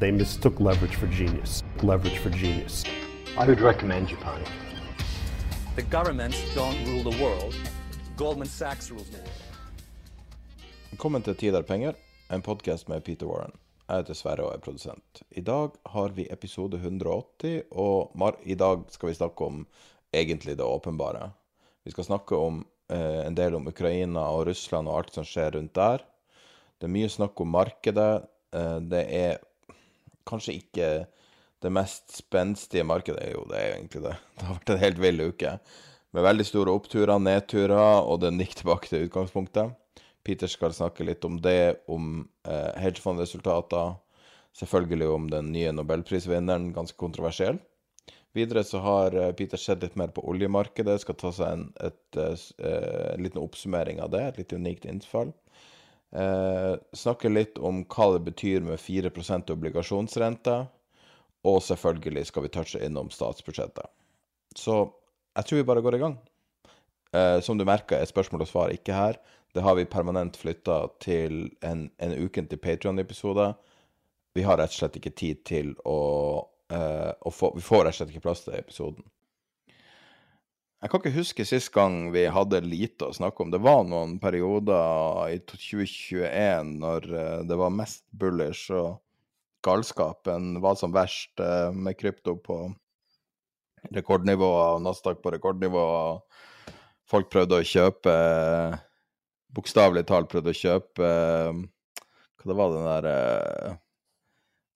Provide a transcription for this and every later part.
They mistook leverage for genius. Leverage for genius. I would recommend Japan. The governments don't rule the world. Goldman Sachs rules the world. Velkommen til Tid er penger, en podkast med Peter Warren. Jeg heter Sverre og er produsent. I dag har vi episode 180, og mar i dag skal vi snakke om egentlig det åpenbare. Vi skal snakke om eh, en del om Ukraina og Russland og alt som skjer rundt der. Det er mye snakk om markedet. Eh, det er kanskje ikke det mest spenstige markedet. Jo, det er jo egentlig det. Det har vært en helt vill uke. Med veldig store oppturer, nedturer, og den gikk tilbake til utgangspunktet. Peter skal snakke litt om det, om eh, hedgefondresultater. Selvfølgelig om den nye nobelprisvinneren, ganske kontroversiell. Videre så har eh, Peter sett litt mer på oljemarkedet, skal ta seg en, et, et, en liten oppsummering av det. Et litt unikt innfall. Eh, snakke litt om hva det betyr med 4% obligasjonsrente. Og selvfølgelig skal vi touche innom statsbudsjettet. Så jeg tror vi bare går i gang. Eh, som du merker, er spørsmål og svar ikke her. Det har vi permanent flytta til en, en ukentlig Patrion-episode. Vi har rett og slett ikke tid til å, eh, å få Vi får rett og slett ikke plass til episoden. Jeg kan ikke huske sist gang vi hadde lite å snakke om. Det var noen perioder i 2021 når eh, det var mest bullish og galskapen var som verst, eh, med krypto på rekordnivå og Nasdaq på rekordnivå. Folk prøvde å kjøpe Bokstavelig talt prøvde å kjøpe Hva det var den der eh,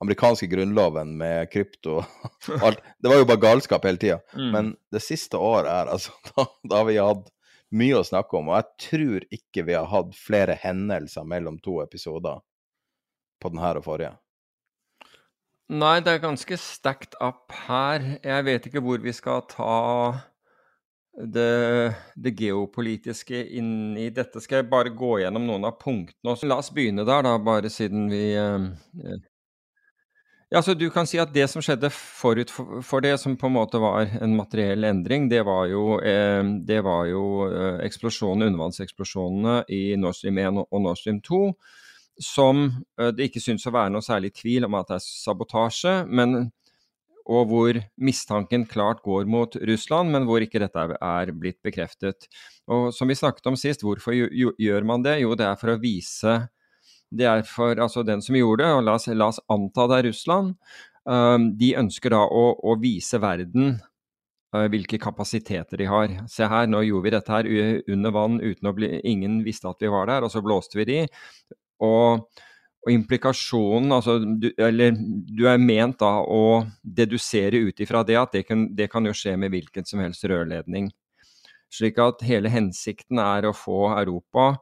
amerikanske grunnloven med krypto alt. Det var jo bare galskap hele tida. Mm. Men det siste året er altså da, da har vi hatt mye å snakke om. Og jeg tror ikke vi har hatt flere hendelser mellom to episoder på den her og forrige. Nei, det er ganske stacked up her. Jeg vet ikke hvor vi skal ta det, det geopolitiske inn i dette. Skal jeg bare gå gjennom noen av punktene? La oss begynne der, da, bare siden vi eh. Ja, så Du kan si at det som skjedde forut for, det, som på en måte var en materiell endring, det var jo, eh, det var jo eh, eksplosjonen, undervannseksplosjonene i Nord Stream 1 og Nord Stream 2 som eh, det ikke syns å være noe særlig tvil om at det er sabotasje, men, og hvor mistanken klart går mot Russland, men hvor ikke dette er blitt bekreftet. Og Som vi snakket om sist, hvorfor gjør man det? Jo, det er for å vise Det er for altså den som gjorde det, og la oss, la oss anta det er Russland, um, de ønsker da å, å vise verden uh, hvilke kapasiteter de har. Se her, nå gjorde vi dette her under vann uten å bli Ingen visste at vi var der, og så blåste vi de. Og, og implikasjonen, altså du, Eller du er ment da å dedusere ut ifra det at det kan, det kan jo skje med hvilken som helst rørledning. Slik at hele hensikten er å få Europa,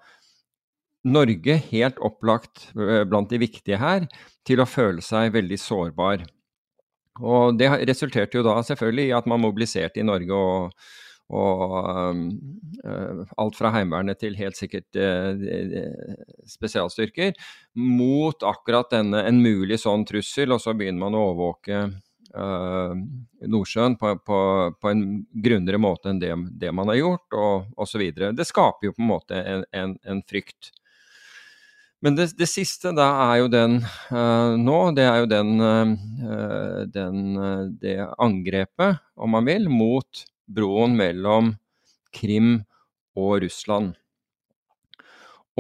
Norge helt opplagt blant de viktige her, til å føle seg veldig sårbar. Og det resulterte jo da selvfølgelig i at man mobiliserte i Norge og, og uh, alt fra Heimevernet til helt sikkert uh, spesialstyrker, mot akkurat denne en mulig sånn trussel, og så begynner man å overvåke uh, Nordsjøen på, på, på, en grundigere måte enn det, det, man har gjort, og osv. Det skaper jo på en måte en, en, en frykt. Men det, det, siste da er jo den uh, nå, det er jo den, uh, den uh, det angrepet, om man vil, mot broen mellom Krim og Russland.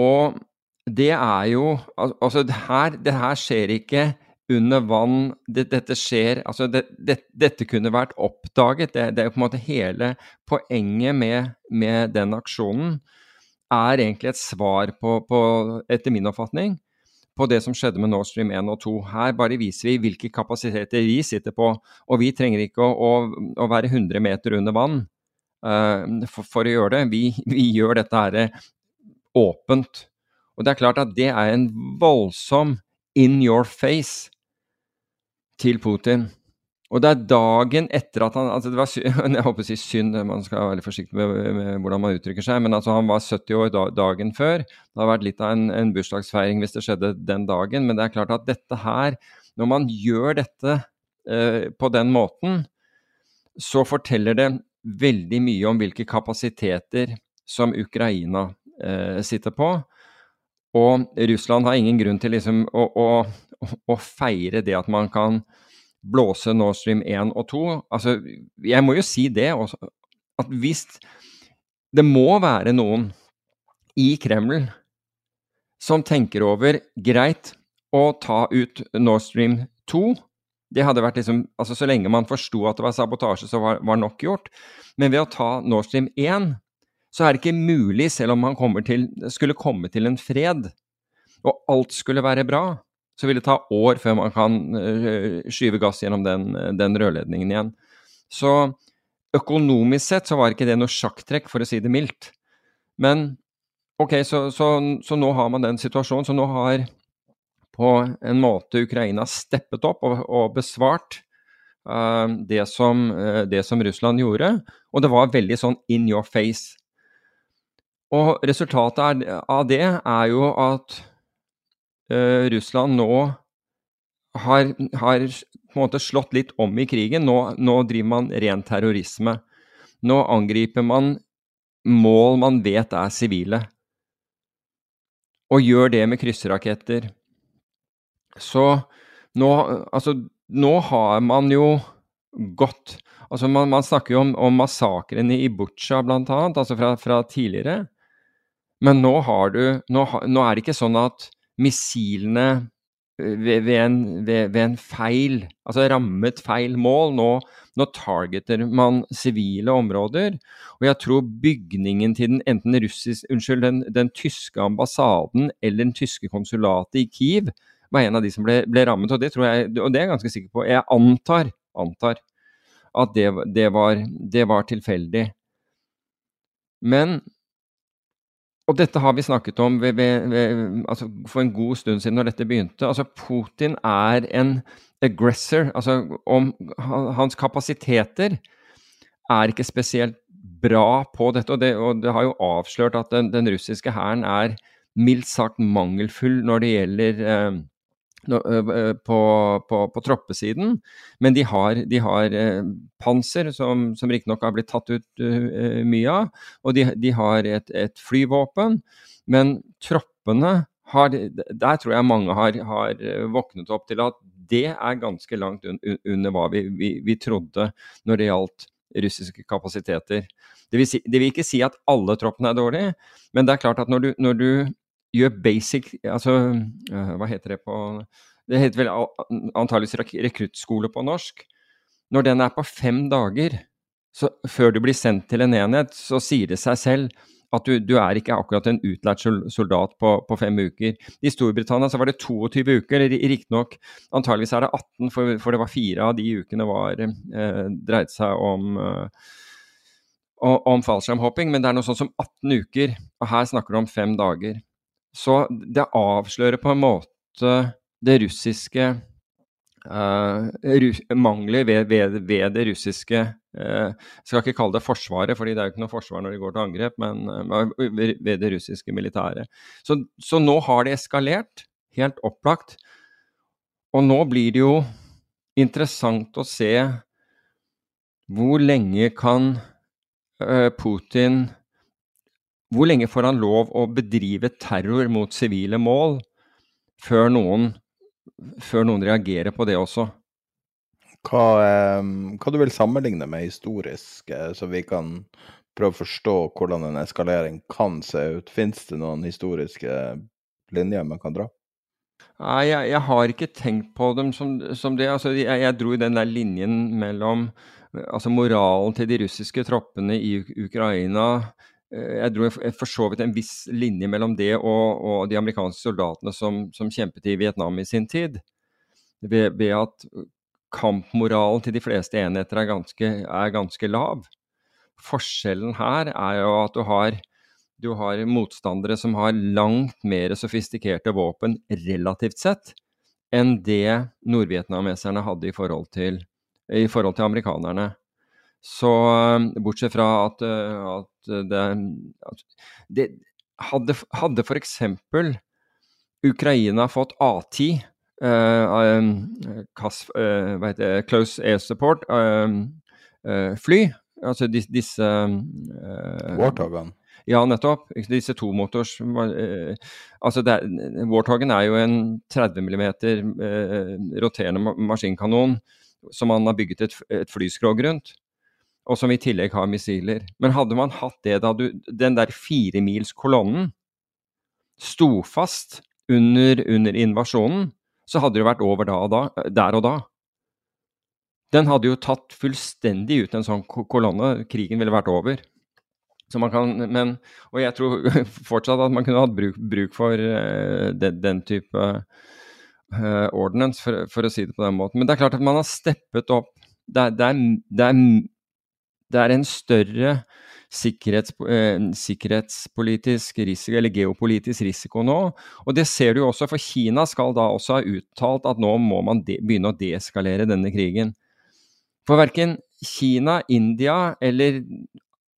Og det er jo Altså, det her, det her skjer ikke under vann. Det, dette skjer Altså, det, dette kunne vært oppdaget. Det, er jo på en måte hele poenget med, med den aksjonen er egentlig et svar på, på, etter min oppfatning, på det som skjedde med Nord Stream 1 og 2. Her bare viser vi hvilke kapasiteter vi sitter på, og vi trenger ikke å, å, å være 100 meter under vann uh, for, for, å gjøre det. Vi, vi gjør dette her åpent. Og det er klart at det er en voldsom in your face til Putin. Og det er dagen etter at han altså det var Jeg håper å si synd, man skal være veldig forsiktig med, med, hvordan man uttrykker seg, men altså han var 70 år da, dagen før. Det har vært litt av en, en, bursdagsfeiring hvis det skjedde den dagen. Men det er klart at dette her, når man gjør dette eh, på den måten, så forteller det veldig mye om hvilke kapasiteter som Ukraina eh, sitter på. Og Russland har ingen grunn til liksom å, å, å feire det at man kan blåse Nord Stream 1 og 2. Altså, jeg må jo si det også, at hvis det må være noen i Kreml som tenker over greit å ta ut Nord Stream 2 det hadde vært liksom, altså Så lenge man forsto at det var sabotasje, så var, var nok gjort. Men ved å ta Nord Stream 1, så er det ikke mulig, selv om man til, skulle komme til en fred, og alt skulle være bra, så vil det ta år før man kan eh, skyve gass gjennom den, den rørledningen igjen. Så økonomisk sett så var ikke det noe sjakktrekk, for å si det mildt. Men ok, så, så, så, nå har man den situasjonen. Så nå har på en måte Ukraina steppet opp og, og besvart uh, det, som, uh, det, som, Russland gjorde. Og det var veldig sånn in your face. Og resultatet er, av det er jo at uh, Russland nå har, har, på en måte slått litt om i krigen. Nå, nå, driver man ren terrorisme. Nå angriper man mål man vet er sivile, og gjør det med krysseraketter. Så nå, altså, nå har man jo gått Altså, man, man snakker jo om, om massakrene i Butsja, blant annet, altså fra, fra tidligere. Men nå har du nå, nå er det ikke sånn at missilene ved, ved, en, ved, ved, en, feil, altså rammet feil mål. Nå, nå targeter man sivile områder. Og jeg tror bygningen til den, enten russisk, unnskyld, den, den, tyske ambassaden eller den tyske konsulatet i Kiev var en av de som ble, ble rammet. Og det, tror jeg, og det er jeg ganske sikker på. Jeg antar, antar at det, det, var, det var tilfeldig. Men og dette har vi snakket om ved, ved, ved, altså for en god stund siden når dette begynte. Altså Putin er en aggressor. Altså om, hans kapasiteter er ikke spesielt bra på dette. Og det, og det har jo avslørt at den, den russiske hæren er mildt sagt mangelfull når det gjelder eh, på, på, på, troppesiden. Men de har, de har panser, som, som riktignok har blitt tatt ut mye av. Og de, de har et, et, flyvåpen. Men troppene har Der tror jeg mange har, har våknet opp til at det er ganske langt un, under hva vi, vi, vi, trodde når det gjaldt russiske kapasiteter. Det vil, si, det vil, ikke si at alle troppene er dårlige, men det er klart at når du, når du gjør basic Altså, uh, hva heter det på Det heter vel antakeligvis rekruttskole på norsk. Når den er på fem dager, så før du blir sendt til en enhet, så sier det seg selv at du, du er ikke akkurat en utlært soldat på, på, fem uker. I Storbritannia så var det 22 uker, riktignok antageligvis er det 18, for, for, det var fire av de ukene var, eh, dreide seg om eh, om fallskjermhopping, men det er noe sånn som 18 uker, og her snakker du om fem dager. Så det avslører på en måte det russiske uh, Mangler ved, ved, ved, det russiske uh, Jeg skal ikke kalle det forsvaret, fordi det er jo ikke noe forsvar når de går til angrep, men uh, ved det russiske militæret. Så, så, nå har det eskalert, helt opplagt. Og nå blir det jo interessant å se hvor lenge kan Putin hvor lenge får han lov å bedrive terror mot sivile mål før noen, før noen reagerer på det også? Hva, hva du vil sammenligne med historisk, eh, så vi kan prøve å forstå hvordan en eskalering kan se ut? Fins det noen historiske linjer man kan dra? Nei, jeg, jeg, har ikke tenkt på dem som, som det. Altså, jeg, jeg, dro i den der linjen mellom altså moralen til de russiske troppene i Ukraina jeg dro for så vidt en viss linje mellom det og, og de amerikanske soldatene som, som, kjempet i Vietnam i sin tid. Ved, ved at kampmoralen til de fleste enheter er ganske, er ganske, lav. Forskjellen her er jo at du har, du har motstandere som har langt mer sofistikerte våpen relativt sett enn det nordvietnameserne hadde i forhold til, i forhold til amerikanerne. Så bortsett fra at, at det, at det Hadde, hadde f.eks. Ukraina fått A10 uh, um, kass, uh, hva heter det, Close Air Support-fly. Uh, altså dis, disse Warthogene? Ja, nettopp. Disse tomotors uh, altså Warthogen er jo en 30 mm roterende maskinkanon som man har bygget et, et flyskrog rundt. Og som i tillegg har missiler. Men hadde man hatt det da du Den der firemilskolonnen sto fast under, under invasjonen, så hadde det vært over da og da, der og da. Den hadde jo tatt fullstendig ut en sånn kolonne. Krigen ville vært over. Så man kan, men, og jeg tror fortsatt at man kunne hatt bruk, bruk for uh, den, den, type uh, ordinance, for, for, å si det på den måten. Men det er klart at man har steppet opp. Det er, det er, det er, det er en større sikkerhets, eh, sikkerhetspolitisk risiko, eller geopolitisk risiko nå. Og det ser du jo også, for Kina skal da også ha uttalt at nå må man de, begynne å deeskalere denne krigen. For verken Kina, India eller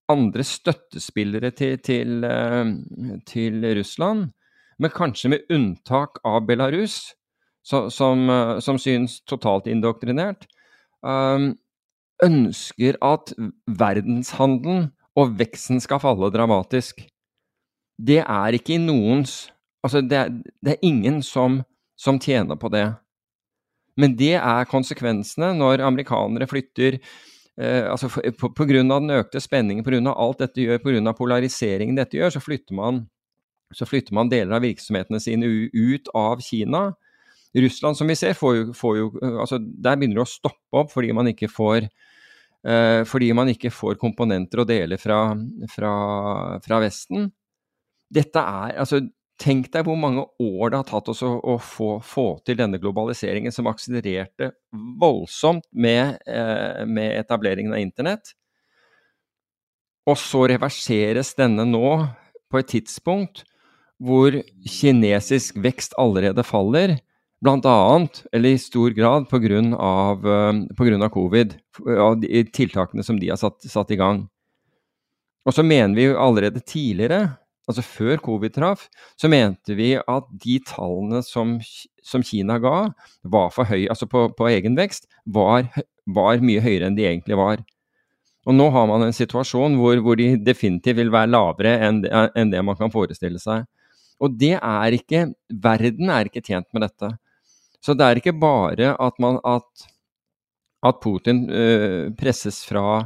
andre støttespillere til, til, eh, til Russland, men kanskje med unntak av Belarus, så, som, eh, som synes totalt indoktrinert, um, ønsker at verdenshandelen og veksten skal falle dramatisk. Det er ikke noens Altså, det er, det er ingen som, som, tjener på det. Men det er konsekvensene når amerikanere flytter eh, altså av den økte spenningen, av alt dette gjør, av polariseringen dette gjør, så flytter man, så flytter man deler av virksomhetene sine ut av Kina. Russland, som vi ser, får jo, får jo altså Der begynner det å stoppe opp fordi man ikke får Eh, fordi man ikke får komponenter og deler fra, fra, fra Vesten. Dette er altså Tenk deg hvor mange år det har tatt oss å, å få, få, til denne globaliseringen som akselererte voldsomt med, eh, med, etableringen av internett. Og så reverseres denne nå på et tidspunkt hvor kinesisk vekst allerede faller, Annet, eller i stor grad, pga. Eh, covid, av de tiltakene som de har satt, satt, i gang. Og så mener vi jo allerede tidligere, altså før covid traff, så mente vi at de tallene som, som Kina ga, var for høye, altså på, på egen vekst, var, var, mye høyere enn de egentlig var. Og nå har man en situasjon hvor, hvor de definitivt vil være lavere enn, enn det man kan forestille seg. Og det er ikke Verden er ikke tjent med dette. Så det er ikke bare at, man, at, at Putin uh, presses fra,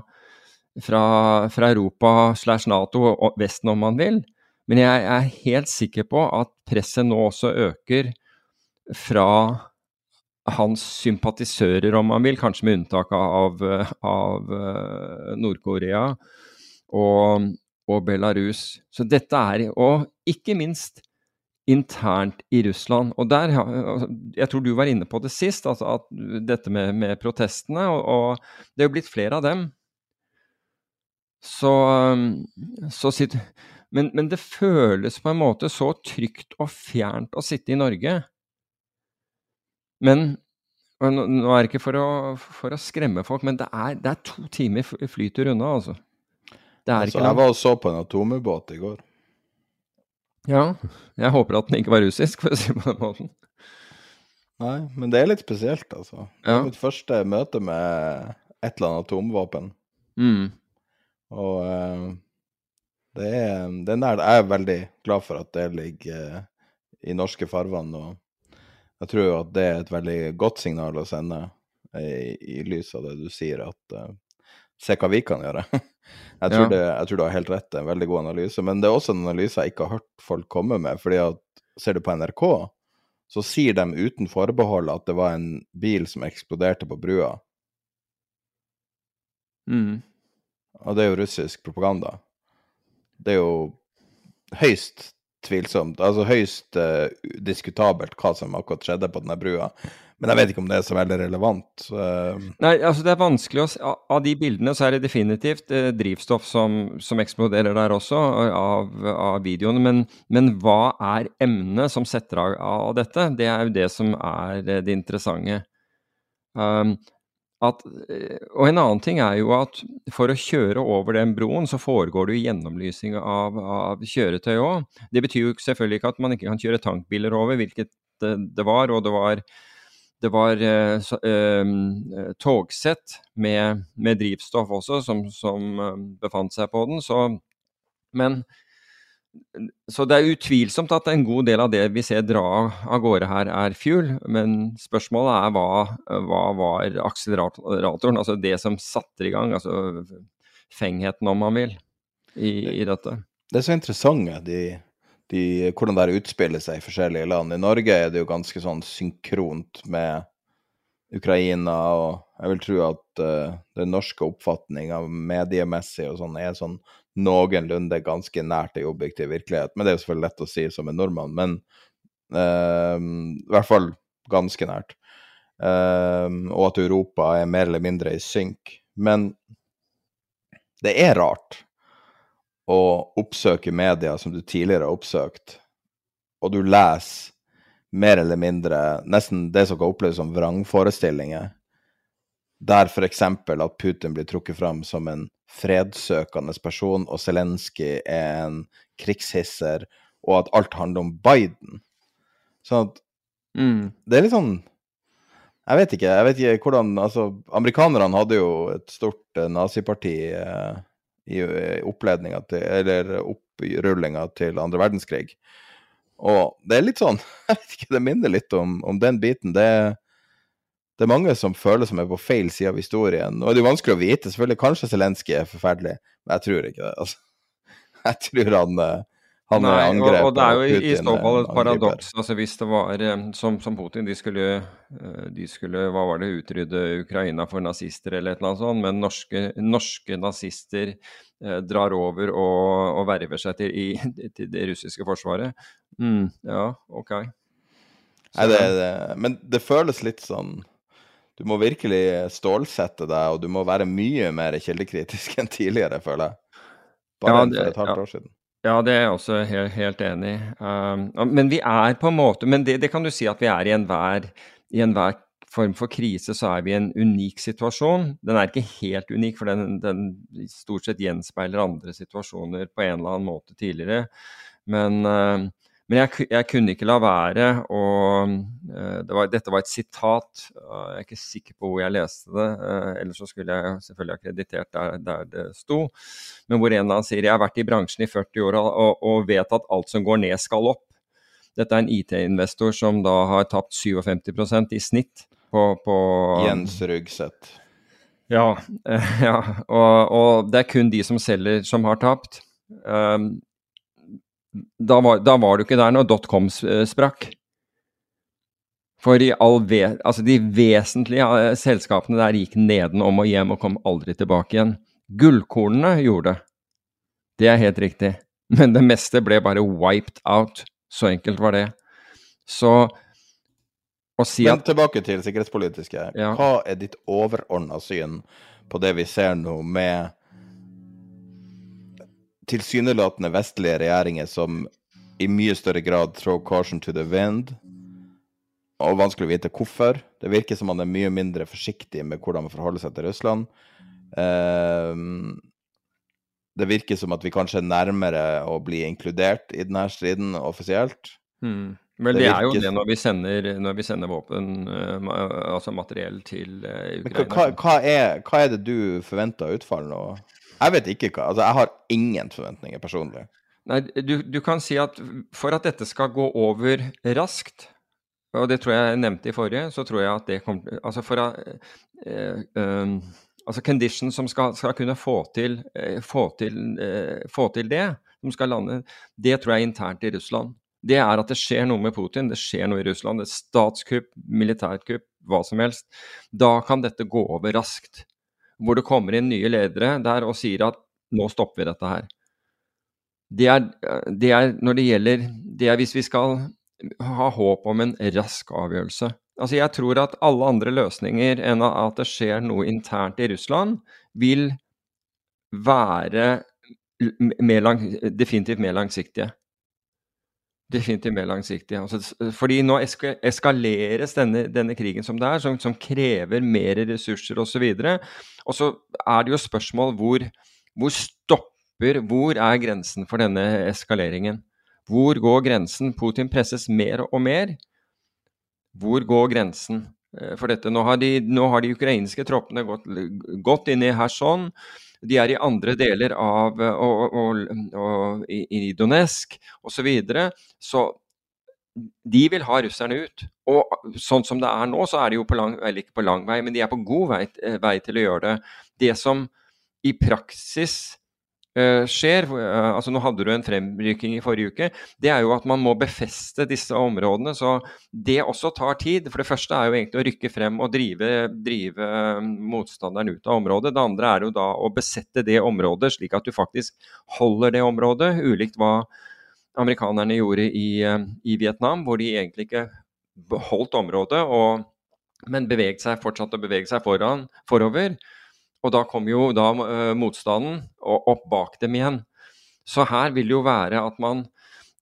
fra, fra Europa slash Nato og Vesten om man vil, men jeg er helt sikker på at presset nå også øker fra hans sympatisører, om man vil, kanskje med unntak av, av uh, Nord-Korea og, og, Belarus. Så dette er Og ikke minst internt i Russland. Og der, altså, Jeg tror du var inne på det sist, altså dette med, med protestene. Og, og, det er jo blitt flere av dem. Så, så sitt, men, men, det føles på en måte så trygt og fjernt å sitte i Norge. Men nå er det ikke for å, for å skremme folk, men det er, det er to timer flytur unna, altså. Det altså, Jeg var og så på en atomubåt i går. Ja, jeg håper at den ikke var russisk, for å si det på den måten. Nei, men det er litt spesielt, altså. Det er mitt første møte med et eller annet atomvåpen. Mm. Og uh, det er den der Jeg er veldig glad for at det ligger uh, i norske farvann. Og jeg tror at det er et veldig godt signal å sende i, i lys av det du sier, at uh, se hva vi kan gjøre. Jeg tror, ja. det, jeg tror, du har helt rett, det er en veldig god analyse. Men det er også en analyse jeg ikke har hørt folk komme med. fordi at Ser du på NRK, så sier de uten forbehold at det var en bil som eksploderte på brua. Mm. Og det er jo russisk propaganda. det er jo høyst tvilsomt, altså høyst uh, diskutabelt hva som akkurat skjedde på denne brua. Men jeg vet ikke om det er så veldig relevant. Uh... Nei, altså det er vanskelig å se. Av de bildene så er det definitivt eh, drivstoff som, som, eksploderer der også, av, av videoene. Men, men, hva er emnet som setter av, av, dette? Det er jo det som er det interessante. Um, at, eh, og en annen ting er jo at for å kjøre over den broen, så foregår det jo gjennomlysing av, av kjøretøy òg. Det betyr jo selvfølgelig ikke at man ikke kan kjøre tankbiler over, hvilket det, det var. Og det var, det var uh, uh, togsett med, med, drivstoff også som, som uh, befant seg på den. Så, men så det er utvilsomt at en god del av det vi ser dra av gårde her, er fuel. Men spørsmålet er hva, hva var akseleratoren, altså det som satte i gang, altså fengheten, om man vil, i, i dette. Det er så interessant, de, de, hvordan det utspiller seg i forskjellige land. I Norge er det jo ganske sånn synkront med Ukraina, og jeg vil tro at uh, den norske oppfatninga mediemessig og sånn er sånn noenlunde ganske nært ei objektiv virkelighet. Men det er jo selvfølgelig lett å si som en nordmann, men uh, i hvert fall ganske nært. Uh, og at Europa er mer eller mindre i synk. Men det er rart å oppsøke media som du tidligere har oppsøkt, og du leser mer eller mindre nesten det som kan oppleves som vrangforestillinger, der f.eks. at Putin blir trukket fram som en fredssøkende person, og Zelenskyj er en krigshisser, og at alt handler om Biden. Sånn at mm. Det er litt sånn Jeg vet ikke. jeg vet ikke hvordan, altså Amerikanerne hadde jo et stort uh, naziparti uh, i uh, oppledninga til Eller opprullinga til andre verdenskrig. Og det er litt sånn Jeg vet ikke, det minner litt om, om den biten. Det det er mange som føler som er på feil side av historien. Og det er vanskelig å vite. Selvfølgelig, kanskje Zelenskyj er forferdelig, men jeg tror ikke det. Altså. Jeg tror han, eh, han Nei, angrep og, og det er jo i, i så fall et paradoks. Altså, hvis det var eh, som, som, Putin, de skulle, eh, de skulle hva var det, utrydde Ukraina for nazister eller et eller annet sånt, men norske, norske nazister eh, drar over og, og, verver seg til, i, til det russiske forsvaret. Mm, ja, OK. Nei, det, det, men det føles litt sånn du må virkelig stålsette deg, og du må være mye mer kildekritisk enn tidligere, føler jeg. Bare ja, det, for et halvt ja. år siden. Ja, det er jeg også helt, helt enig i. Um, men vi er på en måte Men det, det kan du si at vi er i enhver, i enhver form for krise, så er vi i en unik situasjon. Den er ikke helt unik, for den, den stort sett gjenspeiler andre situasjoner på en eller annen måte tidligere. Men uh, men jeg, jeg, kunne ikke la være å uh, det var, Dette var et sitat. Jeg er ikke sikker på hvor jeg leste det. Uh, ellers så skulle jeg selvfølgelig ha kreditert der, der, det sto. Men hvor en av dem sier jeg har vært i bransjen i 40 år og, og, vet at alt som går ned, skal opp. Dette er en IT-investor som da har tapt 57% i snitt på, på Jens Ruggseth. Ja, ja og, og, det er kun de som selger, som har tapt. Um, da var, da var, du ikke der når dotcom eh, sprakk. For ve altså de vesentlige uh, selskapene der gikk nedenom og hjem og kom aldri tilbake igjen. Gullkornene gjorde det. Det er helt riktig. Men det meste ble bare wiped out. Så enkelt var det. Så å si Men tilbake til sikkerhetspolitiske. Ja. Hva er ditt overordna syn på det vi ser nå med tilsynelatende vestlige regjeringer som i mye større grad throw caution to the wind, og vanskelig å vite hvorfor. Det virker som man er mye mindre forsiktig med hvordan man forholder seg til Russland. Uh, det virker som at vi kanskje er nærmere å bli inkludert i denne striden offisielt. Mm. Vel, det, det er jo det når vi sender, når vi sender våpen, uh, altså materiell, til Ukraina. Ukraina. Hva, hva, er, hva, er, det du forventer utfall nå? Jeg vet ikke hva Altså, jeg har ingen forventninger personlig. Nei, du, du, kan si at for at dette skal gå over raskt, og det tror jeg jeg nevnte i forrige, så tror jeg at det kommer Altså for å eh, um, Altså conditions som skal, skal kunne få til, eh, få, til, eh, få til, det, som skal lande, det tror jeg er internt i Russland. Det er at det skjer noe med Putin, det skjer noe i Russland. Det er statskupp, militærkupp, hva som helst. Da kan dette gå over raskt hvor det kommer inn nye ledere der og sier at nå stopper vi dette her. det er, det er når det gjelder Det er hvis vi skal ha håp om en rask avgjørelse. Altså Jeg tror at alle andre løsninger enn at det skjer noe internt i Russland, vil være mer lang, definitivt mer langsiktige. Definitivt mer langsiktig. Altså, fordi nå eskaleres denne, denne, krigen som det er, som, som krever mer ressurser osv. Og så er det jo spørsmål hvor, hvor stopper Hvor er grensen for denne eskaleringen? Hvor går grensen? Putin presses mer og mer. Hvor går grensen eh, for dette? Nå har de, nå har de ukrainske troppene gått, gått inn i Kherson. De er i andre deler av og, og, og, i, i Donetsk osv. Så, videre. så de vil ha russerne ut. Og sånn som det er nå, så er de jo på lang, eller ikke på lang vei, men de er på god vei, eh, vei til å gjøre det. Det som i praksis skjer, uh, altså Nå hadde du en fremrykking i forrige uke. Det er jo at man må befeste disse områdene. Så det også tar tid. For det første er jo egentlig å rykke frem og drive, drive motstanderen ut av området. Det andre er jo da å besette det området, slik at du faktisk holder det området, ulikt hva amerikanerne gjorde i, i Vietnam, hvor de egentlig ikke beholdt området, og, men beveget seg, fortsatt å bevege seg foran, forover. Og da kom jo da uh, motstanden opp bak dem igjen. Så her vil jo være at man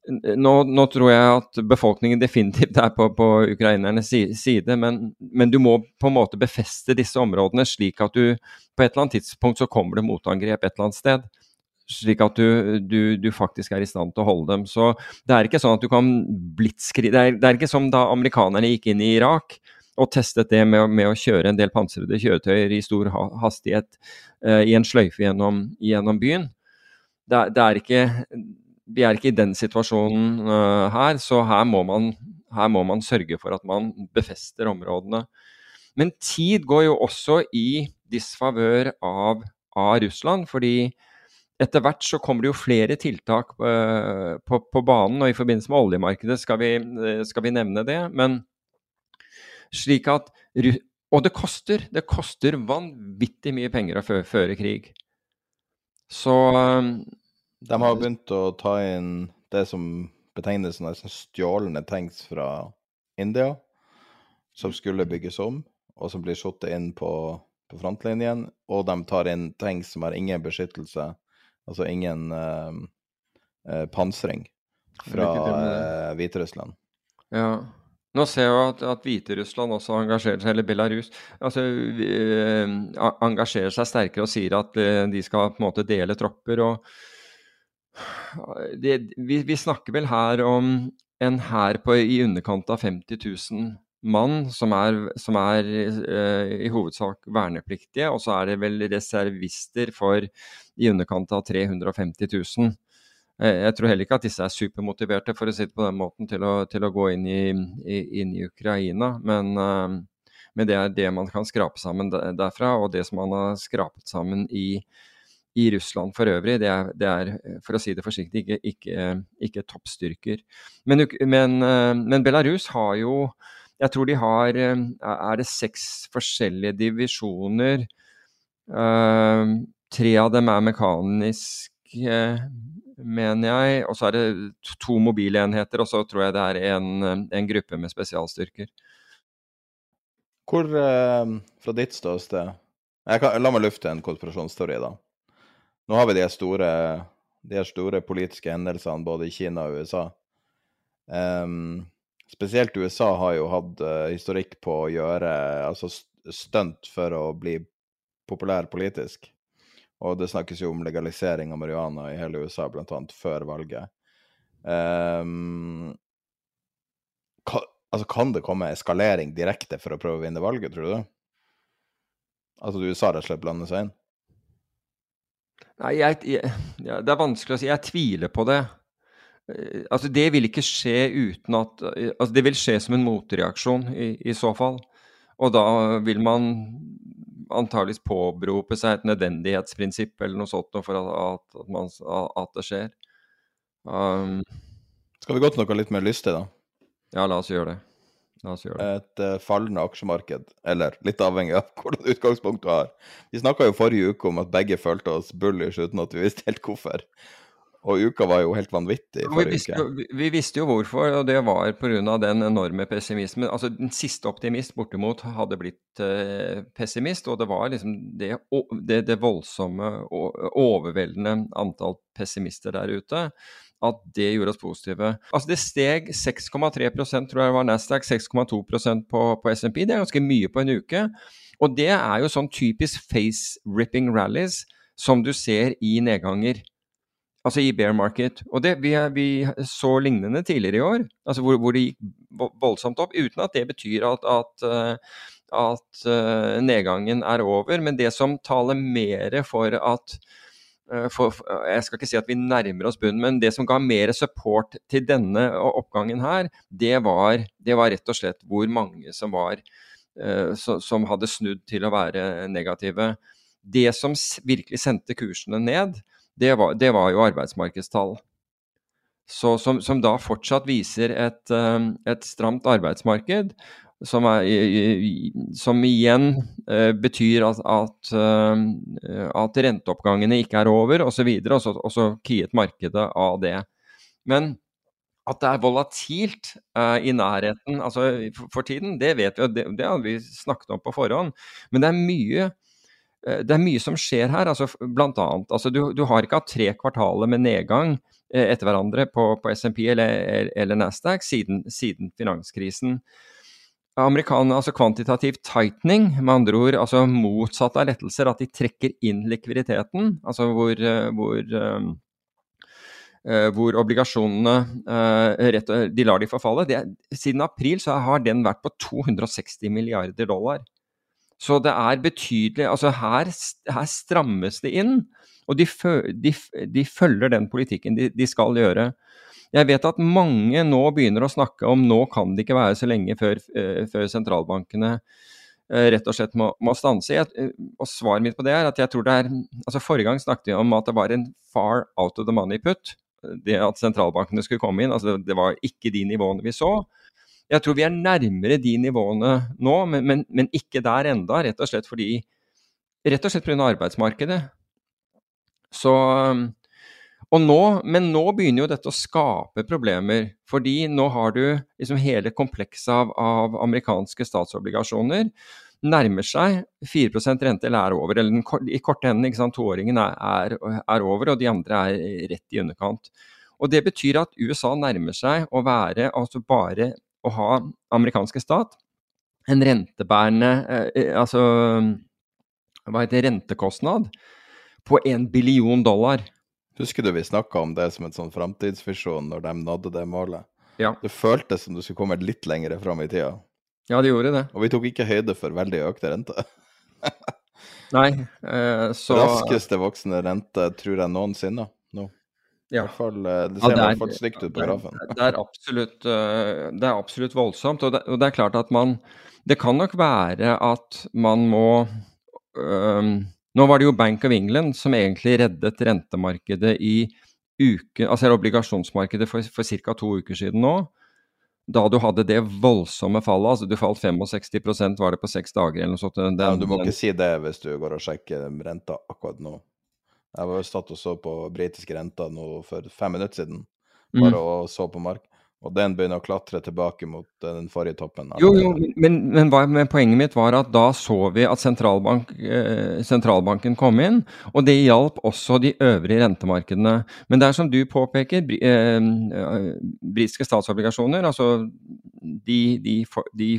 nå, nå, tror jeg at befolkningen definitivt er på, på ukrainernes side, men, men, du må på en måte befeste disse områdene slik at du på et eller annet tidspunkt så kommer det motangrep et eller annet sted. Slik at du, du, du faktisk er i stand til å holde dem. Så det er ikke sånn at du kan blitskri... Det det er ikke som da amerikanerne gikk inn i Irak og testet det med, med, å kjøre en del pansrede kjøretøyer i stor hastighet uh, i en sløyfe gjennom, gjennom byen. Det, det, er ikke, vi er ikke i den situasjonen uh, her, så her må, man, her må, man, sørge for at man befester områdene. Men tid går jo også i disfavør av, av Russland, fordi etter hvert så kommer det jo flere tiltak uh, på, på, banen, og i forbindelse med oljemarkedet skal vi, skal vi nevne det. men slik at Og det koster. Det koster vanvittig mye penger å føre krig. Så um, De har begynt å ta inn det som betegnes som stjålne tanks fra India, som skulle bygges om, og som blir satt inn på, på frontlinjen. Og de tar inn tanks som har ingen beskyttelse, altså ingen uh, uh, pansring, fra uh, Hviterussland. Ja. Nå ser jeg at, at Hviterussland også engasjerer seg, eller Belarus altså, eh, engasjerer seg sterkere og sier at eh, de skal på en måte dele tropper. og det, vi, vi, snakker vel her om en hær i underkant av 50 000 mann, som er, som er eh, i hovedsak vernepliktige. Og så er det vel reservister for i underkant av 350 000. Eh, jeg tror heller ikke at disse er supermotiverte for å si på den måten, til å, til å gå inn i, i, inn i Ukraina. Men, uh, men, det er det man kan skrape sammen derfra, og det som man har skrapet sammen i, i Russland for øvrig, det er, det er, for å si det forsiktig, ikke, ikke, ikke toppstyrker. Men, men, uh, men, Belarus har jo Jeg tror de har Er det seks forskjellige divisjoner? Uh, tre av dem er mekanisk mener jeg. Og så er det to mobilenheter, og så tror jeg det er en, en gruppe med spesialstyrker. Hvor, eh, fra ditt ståsted La meg lufte en konspirasjonsteori, da. Nå har vi de store, de store politiske hendelsene både i Kina og USA. Um, spesielt USA har jo hatt uh, historikk på å gjøre altså stunt for å bli populær politisk. Og det snakkes jo om legalisering av marihuana i hele USA, blant annet før valget. Um, ka, altså, kan det komme eskalering direkte for å prøve å vinne valget, tror du? Altså USA rett og slett blander seg inn? Nei, jeg, jeg, ja, det er vanskelig å si. Jeg tviler på det. Eh, altså, det vil ikke skje uten at altså, Det vil skje som en motreaksjon i, i så fall. Og da vil man antageligvis påberope seg et nødvendighetsprinsipp eller noe sånt for at, at, man, at det skjer. Um, Skal vi gå til noe litt mer lystig, da? Ja, la oss gjøre det. Oss gjøre det. Et uh, fallende aksjemarked, eller litt avhengig av hvordan utgangspunkt du har. Vi snakka jo forrige uke om at begge følte oss bullish uten at vi visste helt hvorfor. Og uka var jo helt vanvittig Vi forrige visste, uke. vi- vi visste jo hvorfor, og det var pga. den enorme pessimismen. Altså, den siste optimist bortimot hadde blitt eh, pessimist, og det var liksom det, det, det voldsomme, overveldende antall pessimister der ute, at det gjorde oss positive. Altså, det steg 6,3 tror jeg var Nasdaq, 6,2% på, på SMP. Det er ganske mye på en uke. Og det er jo sånn typisk face-ripping rallies som du ser i nedganger. Altså i bear market. Og det, vi, vi så lignende tidligere i år, altså hvor, hvor det gikk voldsomt opp, uten at det betyr at, at, eh, at eh, nedgangen er over. Men det som taler mer for at eh, for, jeg skal ikke si at vi nærmer oss bunnen, men det som ga mer support til denne oppgangen her, det var, det var rett og slett hvor mange som var som hadde snudd til å være negative. Det som virkelig sendte kursene ned, det var, det var jo arbeidsmarkedstall. Så, som, som da fortsatt viser et, eh, et stramt arbeidsmarked, som, er, som igjen eh, betyr at, at, eh, at renteoppgangene ikke er over, osv. Og, så- og så kiet markedet av det. Men at det er volatilt eh, i nærheten altså for, for tiden, det vet vi, og det, det har vi snakket om på forhånd. Men det er mye det er mye som skjer her. altså Blant annet, altså du, du har ikke hatt tre kvartaler med nedgang eh, etter hverandre på, på SMP eller, eller Nasdaq siden, siden finanskrisen. Amerikan, altså Kvantitativ tightening, med andre ord altså motsatt av lettelser, at de trekker inn likviditeten. altså hvor, eh, hvor eh, eh, hvor obligasjonene eh, rett, de lar de forfalle. Det, siden april så har den vært på 260 milliarder dollar. Så det er betydelig altså her, her strammes det inn, og de, de, de følger den politikken de, de skal gjøre. Jeg vet at mange nå begynner å snakke om nå kan det ikke være så lenge før, eh, før sentralbankene eh, rett og slett må, må stanse. Jeg, eh, og svaret mitt på det er at jeg tror det er altså Forrige gang snakket vi om at det var en far out of the money put. Det at sentralbankene skulle komme inn. altså Det var ikke de nivåene vi så. Jeg tror vi er nærmere de nivåene nå, men, men, men ikke der enda, rett og slett fordi Rett og slett pga. arbeidsmarkedet. Så og nå, Men nå begynner jo dette å skape problemer. Fordi nå har du liksom hele komplekset av, av amerikanske statsobligasjoner nærmer seg 4 rente eller er over. Eller den, i korte enden, ikke sant, toåringen er, er, er over, og de andre er rett i underkant. Og Det betyr at USA nærmer seg å være altså bare å ha amerikanske stat en rentebærende eh, eh, altså hva heter det, rentekostnad på en billion dollar. Husker du vi snakka om det som en sånn framtidsvisjon når de nådde det målet? Ja. Det føltes som du skulle komme litt lenger fram i tida. Ja, det gjorde det. Og vi tok ikke høyde for veldig økte renter. Nei, eh, så Raskeste voksende rente tror jeg noensinne nå. I ja. fall, eh, det ser ja, det er- hvert fall stygt ut på grafen. Det absolutt, eh, det er absolutt voldsomt. Og det, og det er klart at man Det kan nok være at man må øhm, Nå var det jo Bank of England som egentlig reddet rentemarkedet i uke, altså obligasjonsmarkedet for, for ca. to uker siden nå. Da du hadde det voldsomme fallet. altså Du falt 65% var det på seks dager eller noe sånt. Den, Ja, du må ikke si det hvis du går og sjekker renta akkurat nå. Jeg var jo satt og så på britiske renter nå for fem minutter siden, Mm. bare og så på mark. Og den begynner å klatre tilbake mot eh, den forrige toppen. Jo, jo, men, men, men poenget mitt var at da så vi at sentralbank, eh, sentralbanken kom inn, og det hjalp også de øvrige rentemarkedene. Men det er som du påpeker, bri, eh, eh, britiske statsobligasjoner, altså de, de, for- de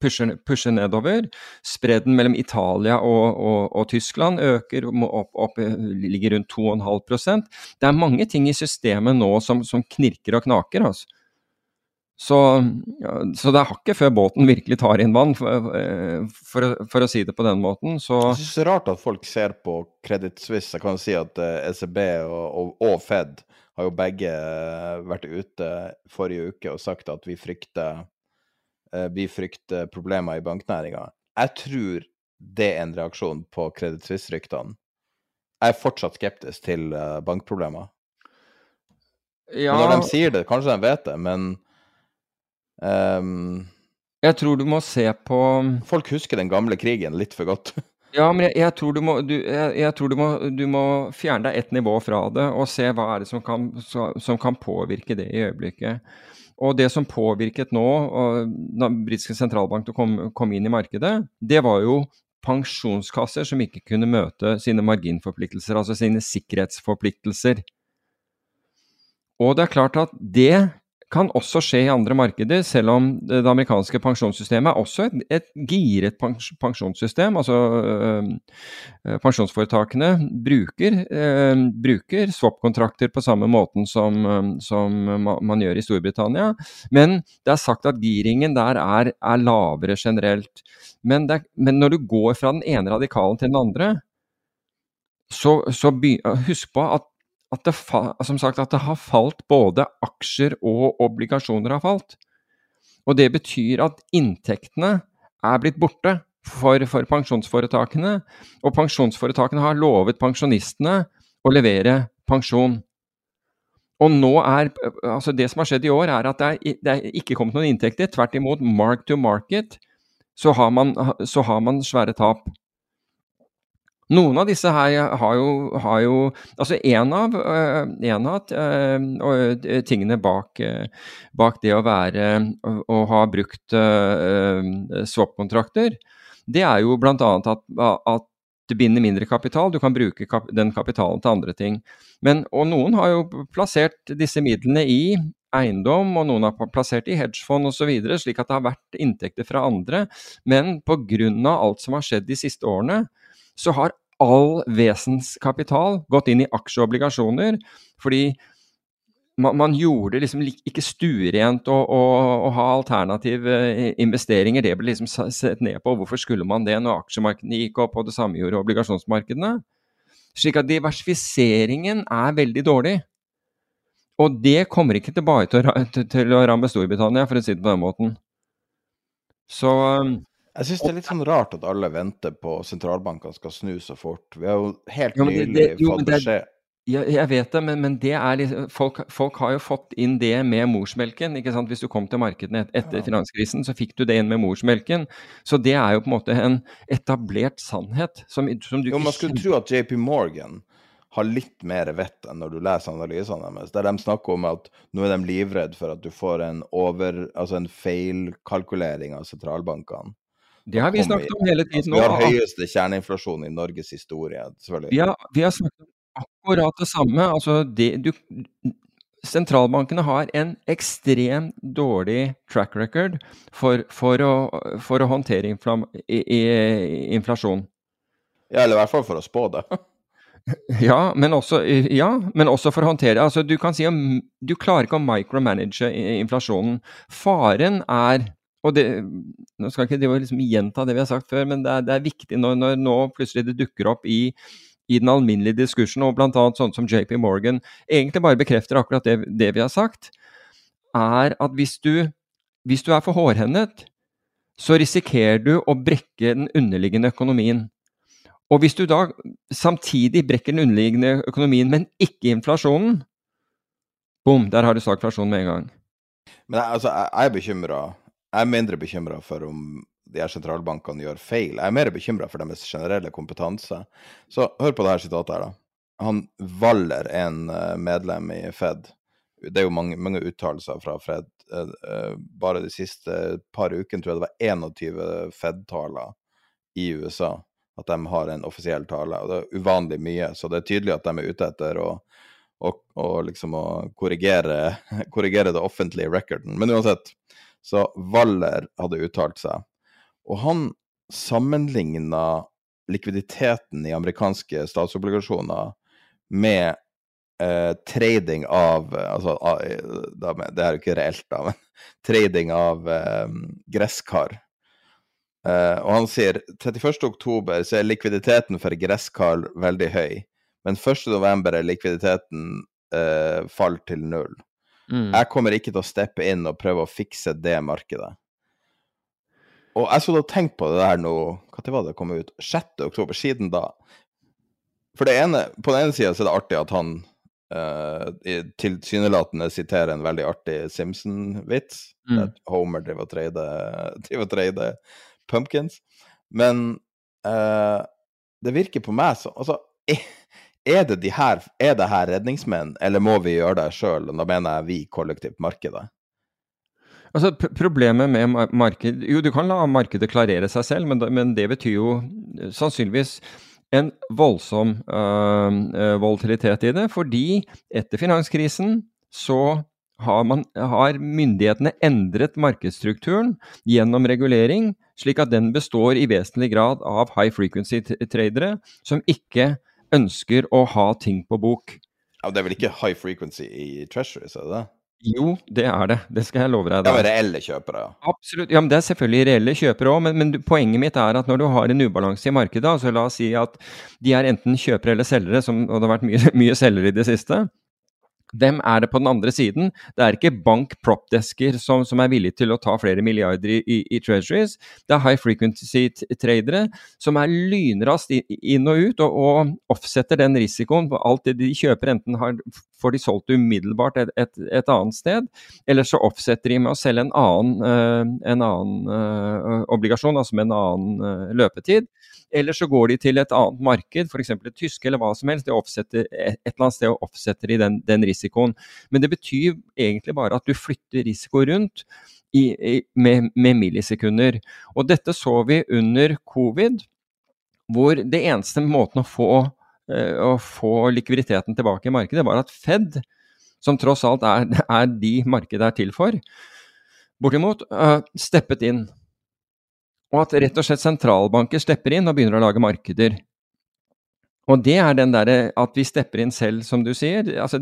pusher, pusher nedover. Spredden mellom Italia og, og, og Tyskland øker, opp, opp, ligger rundt 2,5 Det er mange ting i systemet nå som, som knirker og knaker. altså. Så, så det er hakket før båten virkelig tar inn vann, for, for, for å si det på den måten. Så Jeg synes det er rart at folk ser på Credit Suisse. Jeg kan si at eh, ECB og, og, og Fed har jo begge eh, vært ute forrige uke og sagt at vi frykter, vi frykter problemer i banknæringa. Jeg tror det er en reaksjon på Credit Jeg er fortsatt skeptisk til eh, bankproblemer. ja, Men når de sier det, kanskje de vet det, men um, jeg tror du må se på folk husker den gamle krigen litt for godt. Ja, men jeg, jeg tror, du må, du, jeg, jeg tror du, må, du må fjerne deg ett nivå fra det og se hva er det som kan, som kan påvirke det i øyeblikket. Og det som påvirket nå, da britiske sentralbank kom, kom inn i markedet, det var jo pensjonskasser som ikke kunne møte sine marginforpliktelser, altså sine sikkerhetsforpliktelser. Og det er klart at det kan også skje i andre markeder, selv om det amerikanske pensjonssystemet er også et, et giret pensjonssystem. Altså øh, pensjonsforetakene bruker, øh, bruker swap-kontrakter på samme måten som, øh, som, man gjør i Storbritannia. Men det er sagt at giringen der er, er lavere generelt. Men, det, men, når du går fra den ene radikalen til den andre, så, så by, husk på at at det, som sagt, at det har falt både aksjer og obligasjoner har falt. Og det betyr at inntektene er blitt borte for, for pensjonsforetakene. Og pensjonsforetakene har lovet pensjonistene å levere pensjon. Og nå er, altså Det som har skjedd i år, er at det er, det er ikke kommet noen inntekter. Tvert imot, mark to market, så har man, så har man svære tap. Noen av disse her har jo, har jo Altså en av, uh, en av uh, tingene bak, bak, det å være Å ha brukt swap-kontrakter, det er jo bl.a. At, at du binder mindre kapital, du kan bruke kap den kapitalen til andre ting. Men, og noen har jo plassert disse midlene i eiendom, og noen har plassert i hedgefond osv., slik at det har vært inntekter fra andre. Men pga. alt som har skjedd de siste årene, så har all vesenskapital gått inn i aksjeobligasjoner. Fordi man, man gjorde liksom ikke stuerent å, å, å, ha alternative eh, investeringer. Det ble liksom sett ned på. Hvorfor skulle man det når aksjemarkedene gikk opp, og det samme gjorde obligasjonsmarkedene? Slik at diversifiseringen er veldig dårlig. Og det kommer ikke tilbake til, til, til å ramme Storbritannia, for å si det på den måten. Så jeg syns det er litt sånn rart at alle venter på sentralbankene skal snu så fort. Vi har jo helt jo, nylig det, det, jo, fått beskjed ja, jeg vet det, men, men det liksom, folk, folk, har jo fått inn det med morsmelken. ikke sant? Hvis du kom til markedene et, etter finanskrisen, så fikk du det inn med morsmelken. Så det er jo på en måte en etablert sannhet. Som, som du jo, Man skulle tro at JP Morgan har litt mer vett enn når du leser analysene deres, der de snakker om at nå er de livredd for at du får en, over, altså en feilkalkulering av sentralbankene. Det har vi snakket om hele tiden. Altså, vi har høyeste kjerneinflasjon i Norges historie, selvfølgelig. Vi har, vi har snakket om akkurat det samme. Altså, det, du, sentralbankene har en ekstremt dårlig track record for, for, å, for å, håndtere infla, i, i, inflasjon. Ja, eller i hvert fall for å spå det. ja, men også, ja, men også for å håndtere altså, Du kan si om du klarer ikke å micromanage inflasjonen. Faren er og det, Nå skal ikke det liksom gjenta det vi har sagt før, men det er, det er viktig når, når, nå plutselig det dukker opp i, i den alminnelige diskursen, og bl.a. sånn som JP Morgan egentlig bare bekrefter akkurat det, det vi har sagt, er at hvis du, hvis du er for hårhennet, så risikerer du å brekke den underliggende økonomien. Og hvis du da samtidig brekker den underliggende økonomien, men ikke inflasjonen, bom, der har du stagflasjon med en gang. Men altså, jeg er bekymra jeg er mindre bekymra for om de her sentralbankene gjør feil. Jeg er mer bekymra for deres generelle kompetanse. Så hør på det her sitatet her, da. Han Waller, en eh, medlem i Fed Det er jo mange, mange uttalelser fra Fred. Eh, eh, bare de siste par ukene tror jeg det var 21 Fed-taler i USA. At de har en offisiell tale. Og det er uvanlig mye, så det er tydelig at de er ute etter å, og, og, liksom å korrigere, korrigere det offentlige recorden. Men uansett, så Waller hadde uttalt seg. Og han sammenligna likviditeten i amerikanske statsobligasjoner med eh, trading av altså, Det er jo ikke reelt, da, men trading av eh, gresskar. Eh, og han sier 31.10 så er likviditeten for gresskar veldig høy, men 1.11 er likviditeten eh, falt til null. Mm. Jeg kommer ikke til å steppe inn og prøve å fikse det markedet. Og jeg skulle ha tenkt på det der nå Når var det kom ut? 6. oktober, siden da. For det ene, på den ene sida er det artig at han uh, tilsynelatende siterer en veldig artig Simpson-vits. Mm. At Homer driver og treide pumpkins. Men uh, det virker på meg som Altså, er, det de her Er det her redningsmenn, eller må vi gjøre det sjøl? Da mener jeg vi kollektivt markedet. Altså, Problemet med marked Jo, du kan la markedet klarere seg selv, men, men det betyr jo sannsynligvis en voldsom øh, volatilitet i det. Fordi etter finanskrisen så har, man, har, myndighetene endret markedsstrukturen gjennom regulering, slik at den består i vesentlig grad av high frequency-tradere som ikke ønsker å ha ting på bok. Ja, Det er vel ikke high frequency i treasuries, er det det? Jo, det er det. Det skal jeg love deg. Det er reelle kjøpere, ja. Absolutt. Ja, men Det er selvfølgelig reelle kjøpere òg, men, men, poenget mitt er at når du har en ubalanse i markedet, altså la oss si at de er enten kjøpere eller selgere, som, og det har vært mye, mye selgere i det siste, hvem er det på den andre siden? Det er ikke bank-propdesker som, som, er villige til å ta flere milliarder i, i, i treasuries. Det er high frequency-tradere som er lynraskt inn og ut og, og offsetter den risikoen. Alt det de kjøper, enten har, får de solgt umiddelbart et, et, et, annet sted, eller så offsetter de med å selge en annen, uh, en annen uh, obligasjon, altså med en annen uh, løpetid. Eller så går de til et annet marked, f.eks. et tysk eller hva som helst. Offsetter, et eller annet sted og offsetter de den, den risikoen. Men det betyr egentlig bare at du flytter risiko rundt i, i, med, med, millisekunder. Og dette så vi under covid, hvor det eneste måten å få, uh, å få likviditeten tilbake i markedet, var at Fed, som tross alt er, er de markedet er til for, bortimot, uh, steppet inn. Og at rett og slett sentralbanker stepper inn og begynner å lage markeder. Og det er den derre at vi stepper inn selv, som du sier. Altså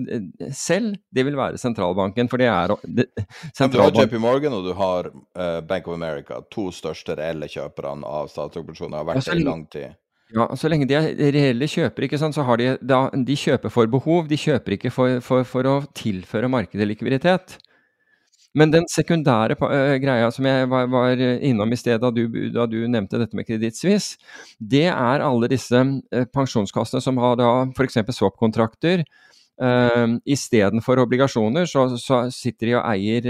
selv, det vil være sentralbanken, for det er det, sentralbank... Du har JP Morgan og du har uh, Bank of America, to største reelle kjøperne av statsobligasjoner, har vært det i lang tid. Ja, Så lenge de er reelle kjøpere, ikke sant, så har de, da, de kjøper for behov, de kjøper ikke for, for, for å tilføre markedet likviditet. Men den sekundære uh, greia som jeg var, var innom i sted da du, da du, nevnte dette med kredittsvis, det er alle disse uh, pensjonskassene som har da f.eks. swap-kontrakter. Uh, Istedenfor obligasjoner, så, så, sitter de og eier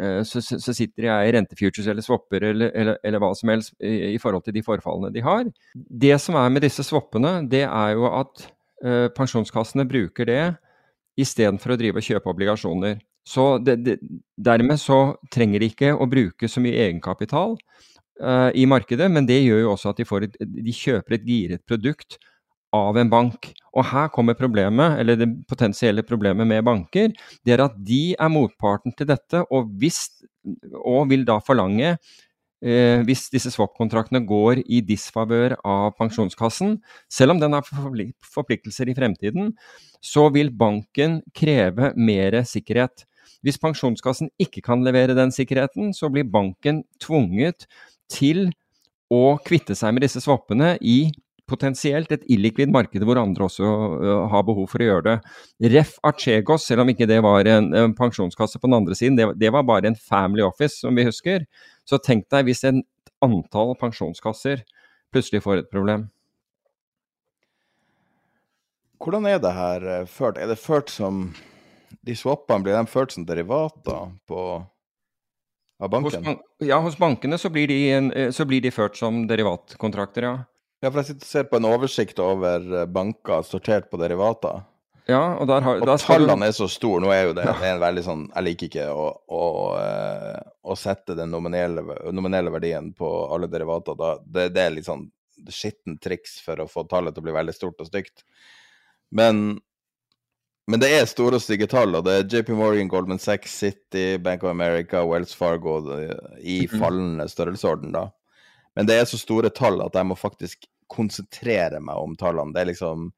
uh, så, så, sitter de og eier rentefutures eller swapper eller, eller, eller, hva som helst i, i, forhold til de forfallene de har. Det som er med disse swappene, det er jo at uh, pensjonskassene bruker det istedenfor å drive og kjøpe obligasjoner. Så det, det, dermed så trenger de ikke å bruke så mye egenkapital uh, i markedet, men det gjør jo også at de, et, de, kjøper et giret produkt av en bank. Og her kommer problemet, eller det potensielle problemet med banker. Det er at de er motparten til dette, og, hvis, og vil da forlange Eh, hvis disse swap-kontraktene går i disfavør av pensjonskassen, selv om den har forpliktelser i fremtiden, så vil banken kreve mer sikkerhet. Hvis pensjonskassen ikke kan levere den sikkerheten, så blir banken tvunget til å kvitte seg med disse swappene i potensielt et illikvid marked hvor andre også har behov for å gjøre det. Ref Archegos, selv om ikke det var en, en pensjonskasse på den andre siden, det, det, var bare en family office, som vi husker. Så tenk deg hvis et antall pensjonskasser plutselig får et problem. Hvordan er det her eh, ført? Er det ført som de swappene, blir de ført som derivater på, av banken? Hos, ja, hos bankene så blir, de, eh, så blir, de, ført som derivatkontrakter, ja. Ja, for jeg sitter og ser på en oversikt over eh, banker sortert på derivater. Ja, og der har, og tallene er så store. Nå er jo det, det er en veldig sånn Jeg liker ikke å, å, eh, å sette den nominelle, nominelle, verdien på alle derivater. Da, det, det, er litt sånn skittent triks for å få tallet til å bli veldig stort og stygt. Men men det er store og stygge tall, og det er JP Morgan, Goldman Sachs, City, Bank of America, Wells Fargo i mhm. fallende størrelsesorden, da. Men det er så store tall at jeg må faktisk konsentrere meg om tallene. Det er liksom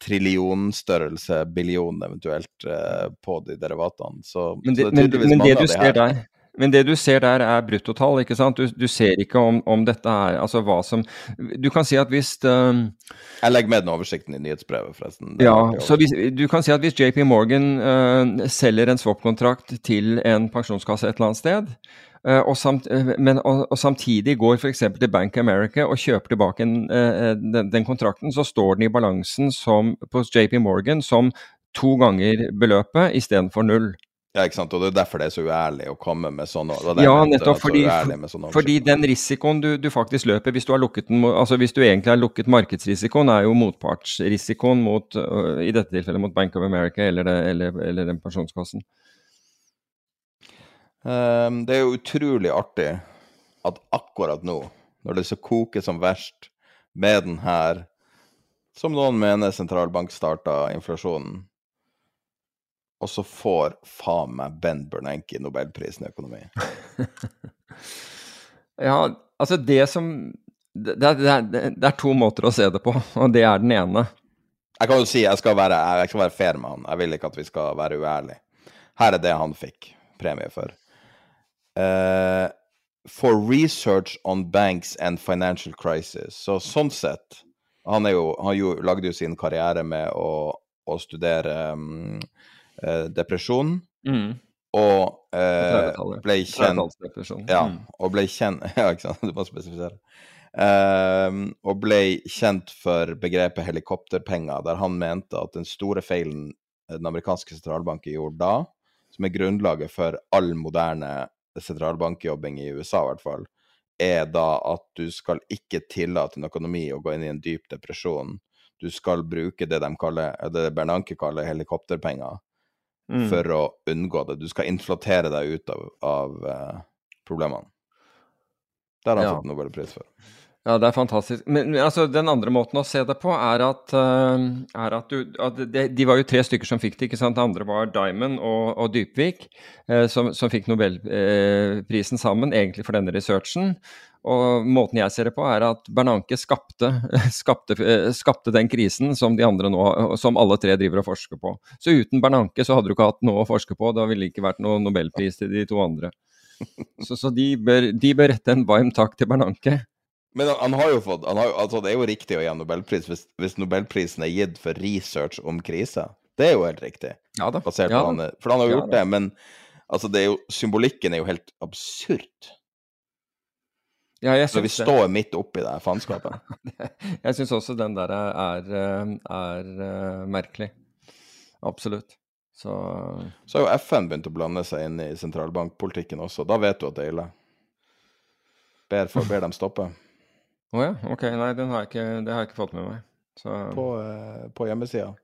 trillionstørrelse, billion eventuelt, eh, på de derivatene. Så, men det, så det er tydeligvis mange av de her. Der, men det du ser der er bruttotall, ikke sant? Du, du ser ikke om, om, dette er Altså hva som Du kan si at hvis um, Jeg legger med den oversikten i nyhetsbrevet, forresten. ja, så hvis, du kan si at hvis JP Morgan uh, selger en swap-kontrakt til en pensjonskasse et eller annet sted, uh, og, samt, uh, men, og, og, samtidig går f.eks. til Bank America og kjøper tilbake en, den, den, kontrakten, så står den i balansen som, på JP Morgan som to ganger beløpet istedenfor null. Ja, ikke sant. Og det er derfor det er så uærlig å komme med sånne Ja, nettopp fordi, fordi den risikoen du, du faktisk løper hvis du, har lukket den, altså hvis du egentlig har lukket markedsrisikoen, er jo motpartsrisikoen mot, øh, i dette tilfellet mot Bank of America eller, det, eller, eller den pensjonskassen. Um, det er jo utrolig artig at akkurat nå, når det så koker som verst med den her, som noen mener sentralbank starta inflasjonen, og så får faen meg Ben Bernanke nobelprisen i økonomi. Ja, altså det som det, det, det, det er to måter å se det på, og det er den ene. Jeg kan jo si jeg skal være, jeg skal være fair med han. Jeg vil ikke at vi skal være uærlige. Her er det han fikk premie for. Uh, for research on banks and financial crisis. Så sånn sett Han, jo, han jo, lagde jo sin karriere med å, å studere mm, eh, depresjon, og eh, ble kjent ja, Mm. og ble kjent Ja, ikke sant, du må spesifisere. Ehm, og ble kjent for begrepet helikopterpenger, der han mente at den store feilen den amerikanske sentralbanken gjorde da, som er grunnlaget for all moderne sentralbankjobbing i USA, i hvert fall, er da at du skal ikke tillate en økonomi å gå inn i en dyp depresjon. Du skal bruke det de kaller, det Bernanke kaller helikopterpenger Mm. for å unngå det. Du skal inflatere deg ut av, av uh, problemene. Det har han Ja. fått Nobelpris for. Ja, det er fantastisk. Men, men altså, den andre måten å se det på er at, uh, er at, du, at det, De var jo tre stykker som fikk det. ikke sant? Det andre var Diamond og, og Dybvik, uh, som, som fikk Nobelprisen sammen, egentlig for denne researchen. Og måten jeg ser det på, er at Bernanke skapte, skapte, eh, skapte den krisen som nå, som alle tre driver og forsker på. Så uten Bernanke så hadde du ikke hatt noe å forske på, da ville det ikke vært noen nobelpris til de to andre. Så, så de, bør, de bør rette en varm takk til Bernanke. Men han, han har jo fått han har, altså Det er jo riktig å gi nobelpris hvis, hvis nobelprisen er gitt for research om kriser. Det er jo helt riktig, Ja da. basert Ja på han, For han har jo gjort ja, det, men altså det er jo, symbolikken er jo helt absurd. Ja, Så vi det. står midt oppi det faenskapet. Jeg syns også den der er, er, er eh, merkelig. Absolutt. Så Så har jo FN begynt å blande seg inn i sentralbankpolitikken også. Da vet du at det er ille. Ber, for, ber dem stoppe. Å ja, ok. Nei, den har ikke, det har jeg ikke fått med meg. Så på, eh, på hjemmesida.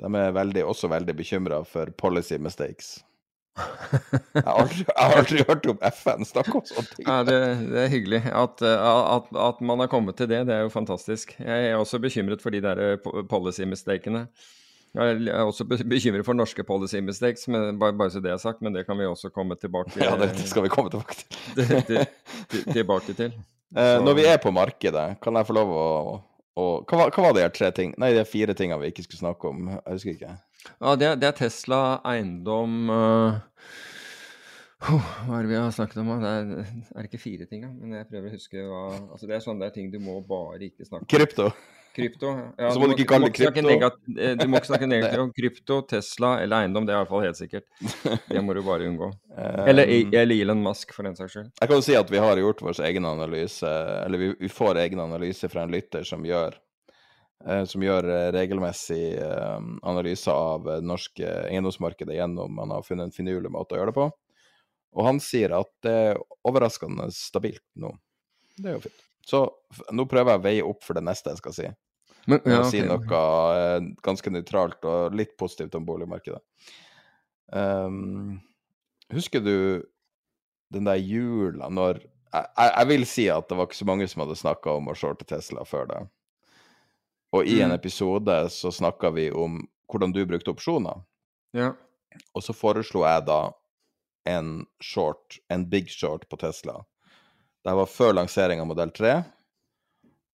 De er veldig, også veldig bekymra for policy mistakes. Jeg har aldri, jeg har aldri hørt om FN snakke om sånne ting. ja, det, det er hyggelig at, at, at man har kommet til det. Det er jo fantastisk. Jeg er også bekymret for de der eh, policy-mistakene. Jeg er også bekymret for norske policy mistakes, men bare, bare så det er sagt. Men det kan vi også komme tilbake, til. Ja, det, det skal vi komme tilbake til. til, til, til, tilbake til. Eh, Så- når vi er på markedet, kan jeg få lov å, å hva, hva var de her tre ting? Nei, de er fire tingene vi ikke skulle snakke om. Jeg husker ikke. Ja, det, det er Tesla, eiendom uh, Hva er det vi har snakket om? Det er, er det ikke fire ting, da? Men jeg prøver å huske hva Altså, det er sånn det er ting du må bare ikke snakke om. Krypto. Krypto. Ja, Så må du ikke kalle det krypto. eh, Du må ikke snakke negativt om krypto, Tesla eller eiendom. Det er i hvert fall helt sikkert. Det må du bare unngå. Eller, Um, eller Elon Musk, for den saks skyld. Jeg kan jo si at vi har gjort vår egen analyse, eller vi, vi får egen analyse fra en lytter som gjør, som gjør eh, regelmessig analyser av det norske eiendomsmarkedet gjennom Man har funnet en finurlig måte å gjøre det på. Og han sier at det er overraskende stabilt nå. Det er jo fint. Så nå prøver jeg å veie opp for det neste jeg skal si. Men, ja, okay. si noe eh, ganske nøytralt og litt positivt om boligmarkedet. Um, husker du den der jula når jeg jeg vil si at det var ikke så mange som hadde snakka om å shorte Tesla før det. Og i en Mm. episode så snakka vi om hvordan du brukte opsjoner. Ja. Og så foreslo jeg da en short, en big short på Tesla. Det var før lansering av modell 3,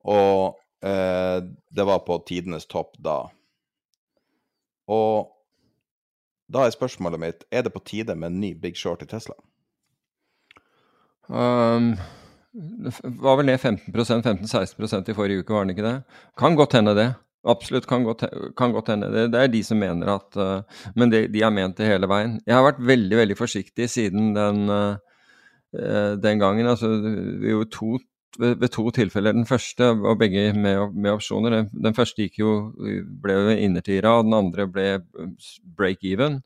og eh, det var på tidenes topp da. Og da er spørsmålet mitt er det på tide med en ny big short i Tesla. Um, var vel ned 15% 15-16% i forrige uke, var den ikke det? Kan godt hende det. Absolutt kan godt, kan godt hende. Det, det er de som mener at uh, Men det, de har ment det hele veien. Jeg har vært veldig, veldig forsiktig siden den, uh, eh, den gangen. Altså, vi gjorde to, ved, to tilfeller. Den første, og begge med, med opsjoner. Den, den første jo, ble jo innertiere, og den andre ble break even.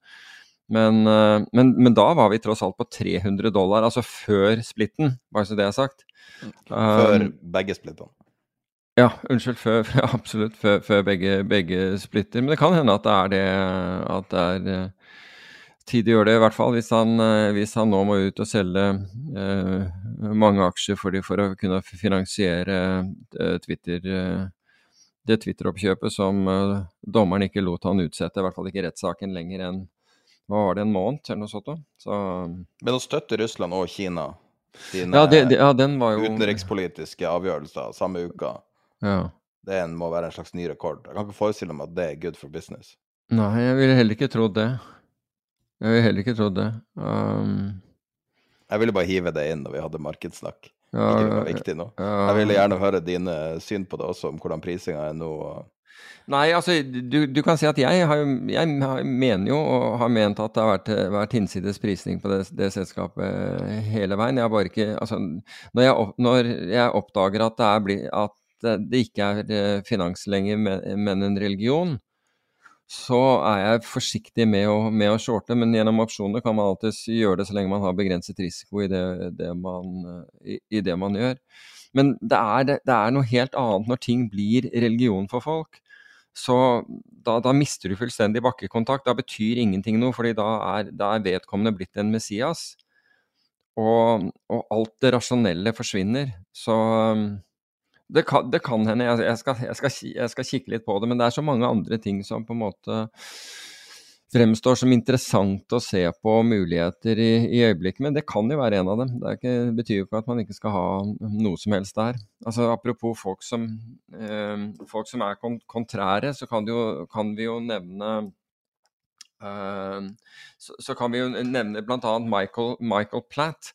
Men, eh, men, men, da var vi tross alt på 300 dollar, altså før splitten, bare så det er sagt. Før um, begge splittene? Ja, unnskyld. Før, absolutt før, før begge, begge, splitter. Men det kan hende at det er det at det er uh, tid å gjøre det, i hvert fall. Hvis han, uh, hvis han nå må ut og selge uh, mange aksjer for, de, for, å kunne finansiere Twitter, det Twitter-oppkjøpet som dommeren ikke lot han utsette, i hvert fall ikke rettssaken lenger enn hva var det, en måned eller noe sånt. Så, Men å støtte Russland og Kina sine ja, det, det, ja, jo... utenrikspolitiske avgjørelser samme uka ja. Det må være en slags ny rekord. Jeg kan ikke forestille meg at det er good for business. Nei, jeg ville heller ikke trodd det. Jeg ville heller ikke trodd det. Um... Jeg ville bare hive det inn når vi hadde markedssnakk. Ja, ikke det var viktig nå. Jeg ville gjerne høre dine syn på det også, om hvordan prisinga er nå. Nei, altså, du, du, kan si at jeg, har, jeg mener jo, og har ment at det har vært, vært hinsides prisning på det, det, selskapet hele veien. Jeg bare ikke Altså, når jeg, når jeg oppdager at det, er, at det ikke er eh, finans lenger, men en religion, så er jeg forsiktig med å, med å shorte. Men gjennom opsjoner kan man alltid gjøre det så lenge man har begrenset risiko i det, det, man, i, i det man, gjør. Men det er, det er, noe helt annet når ting blir religion for folk. Så da, da mister du fullstendig bakkekontakt. Da betyr ingenting noe, fordi da er, da er vedkommende blitt en Messias. Og, og, alt det rasjonelle forsvinner. Så det kan, det kan hende. Jeg, jeg, skal, jeg, skal, jeg, skal, kikke litt på det. Men det er så mange andre ting som på en måte fremstår som interessant å se på muligheter i, i øyeblikket. Men det kan jo være en av dem. Det ikke, betyr jo ikke at man ikke skal ha noe som helst der. Altså Apropos folk som, eh, folk som er kon kontrære, så kan, jo, kan, vi jo nevne eh, så, så, kan vi jo nevne bl.a. Michael, Michael Platt.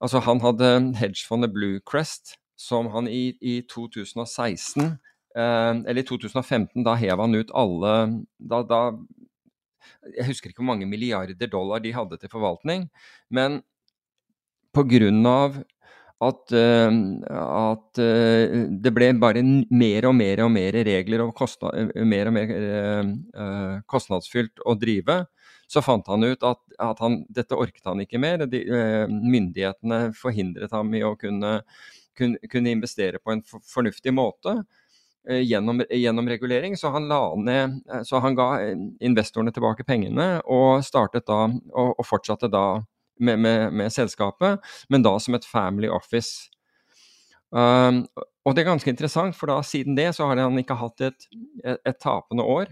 Altså Han hadde hedgefondet Bluecrest som han i, i 2016 eh, eller i 2015, da hev han ut alle da, da, Jeg husker ikke hvor mange milliarder dollar de hadde til forvaltning, men pga. At, uh, at uh, det ble bare mer og mer og mer regler og kostnad, uh, mer og mer kostnadsfylt å drive, så fant han ut at, at han, dette orket han ikke mer. De, myndighetene forhindret ham i å kunne kunne, investere på en fornuftig måte eh, gjennom, gjennom, regulering. Så han, ned, eh, så han ga eh, investorene tilbake pengene og da, og, og fortsatte da med, med, med, selskapet, men da som et family office. Um, og det er ganske interessant, for da siden det så har han ikke hatt et, et, et tapende år.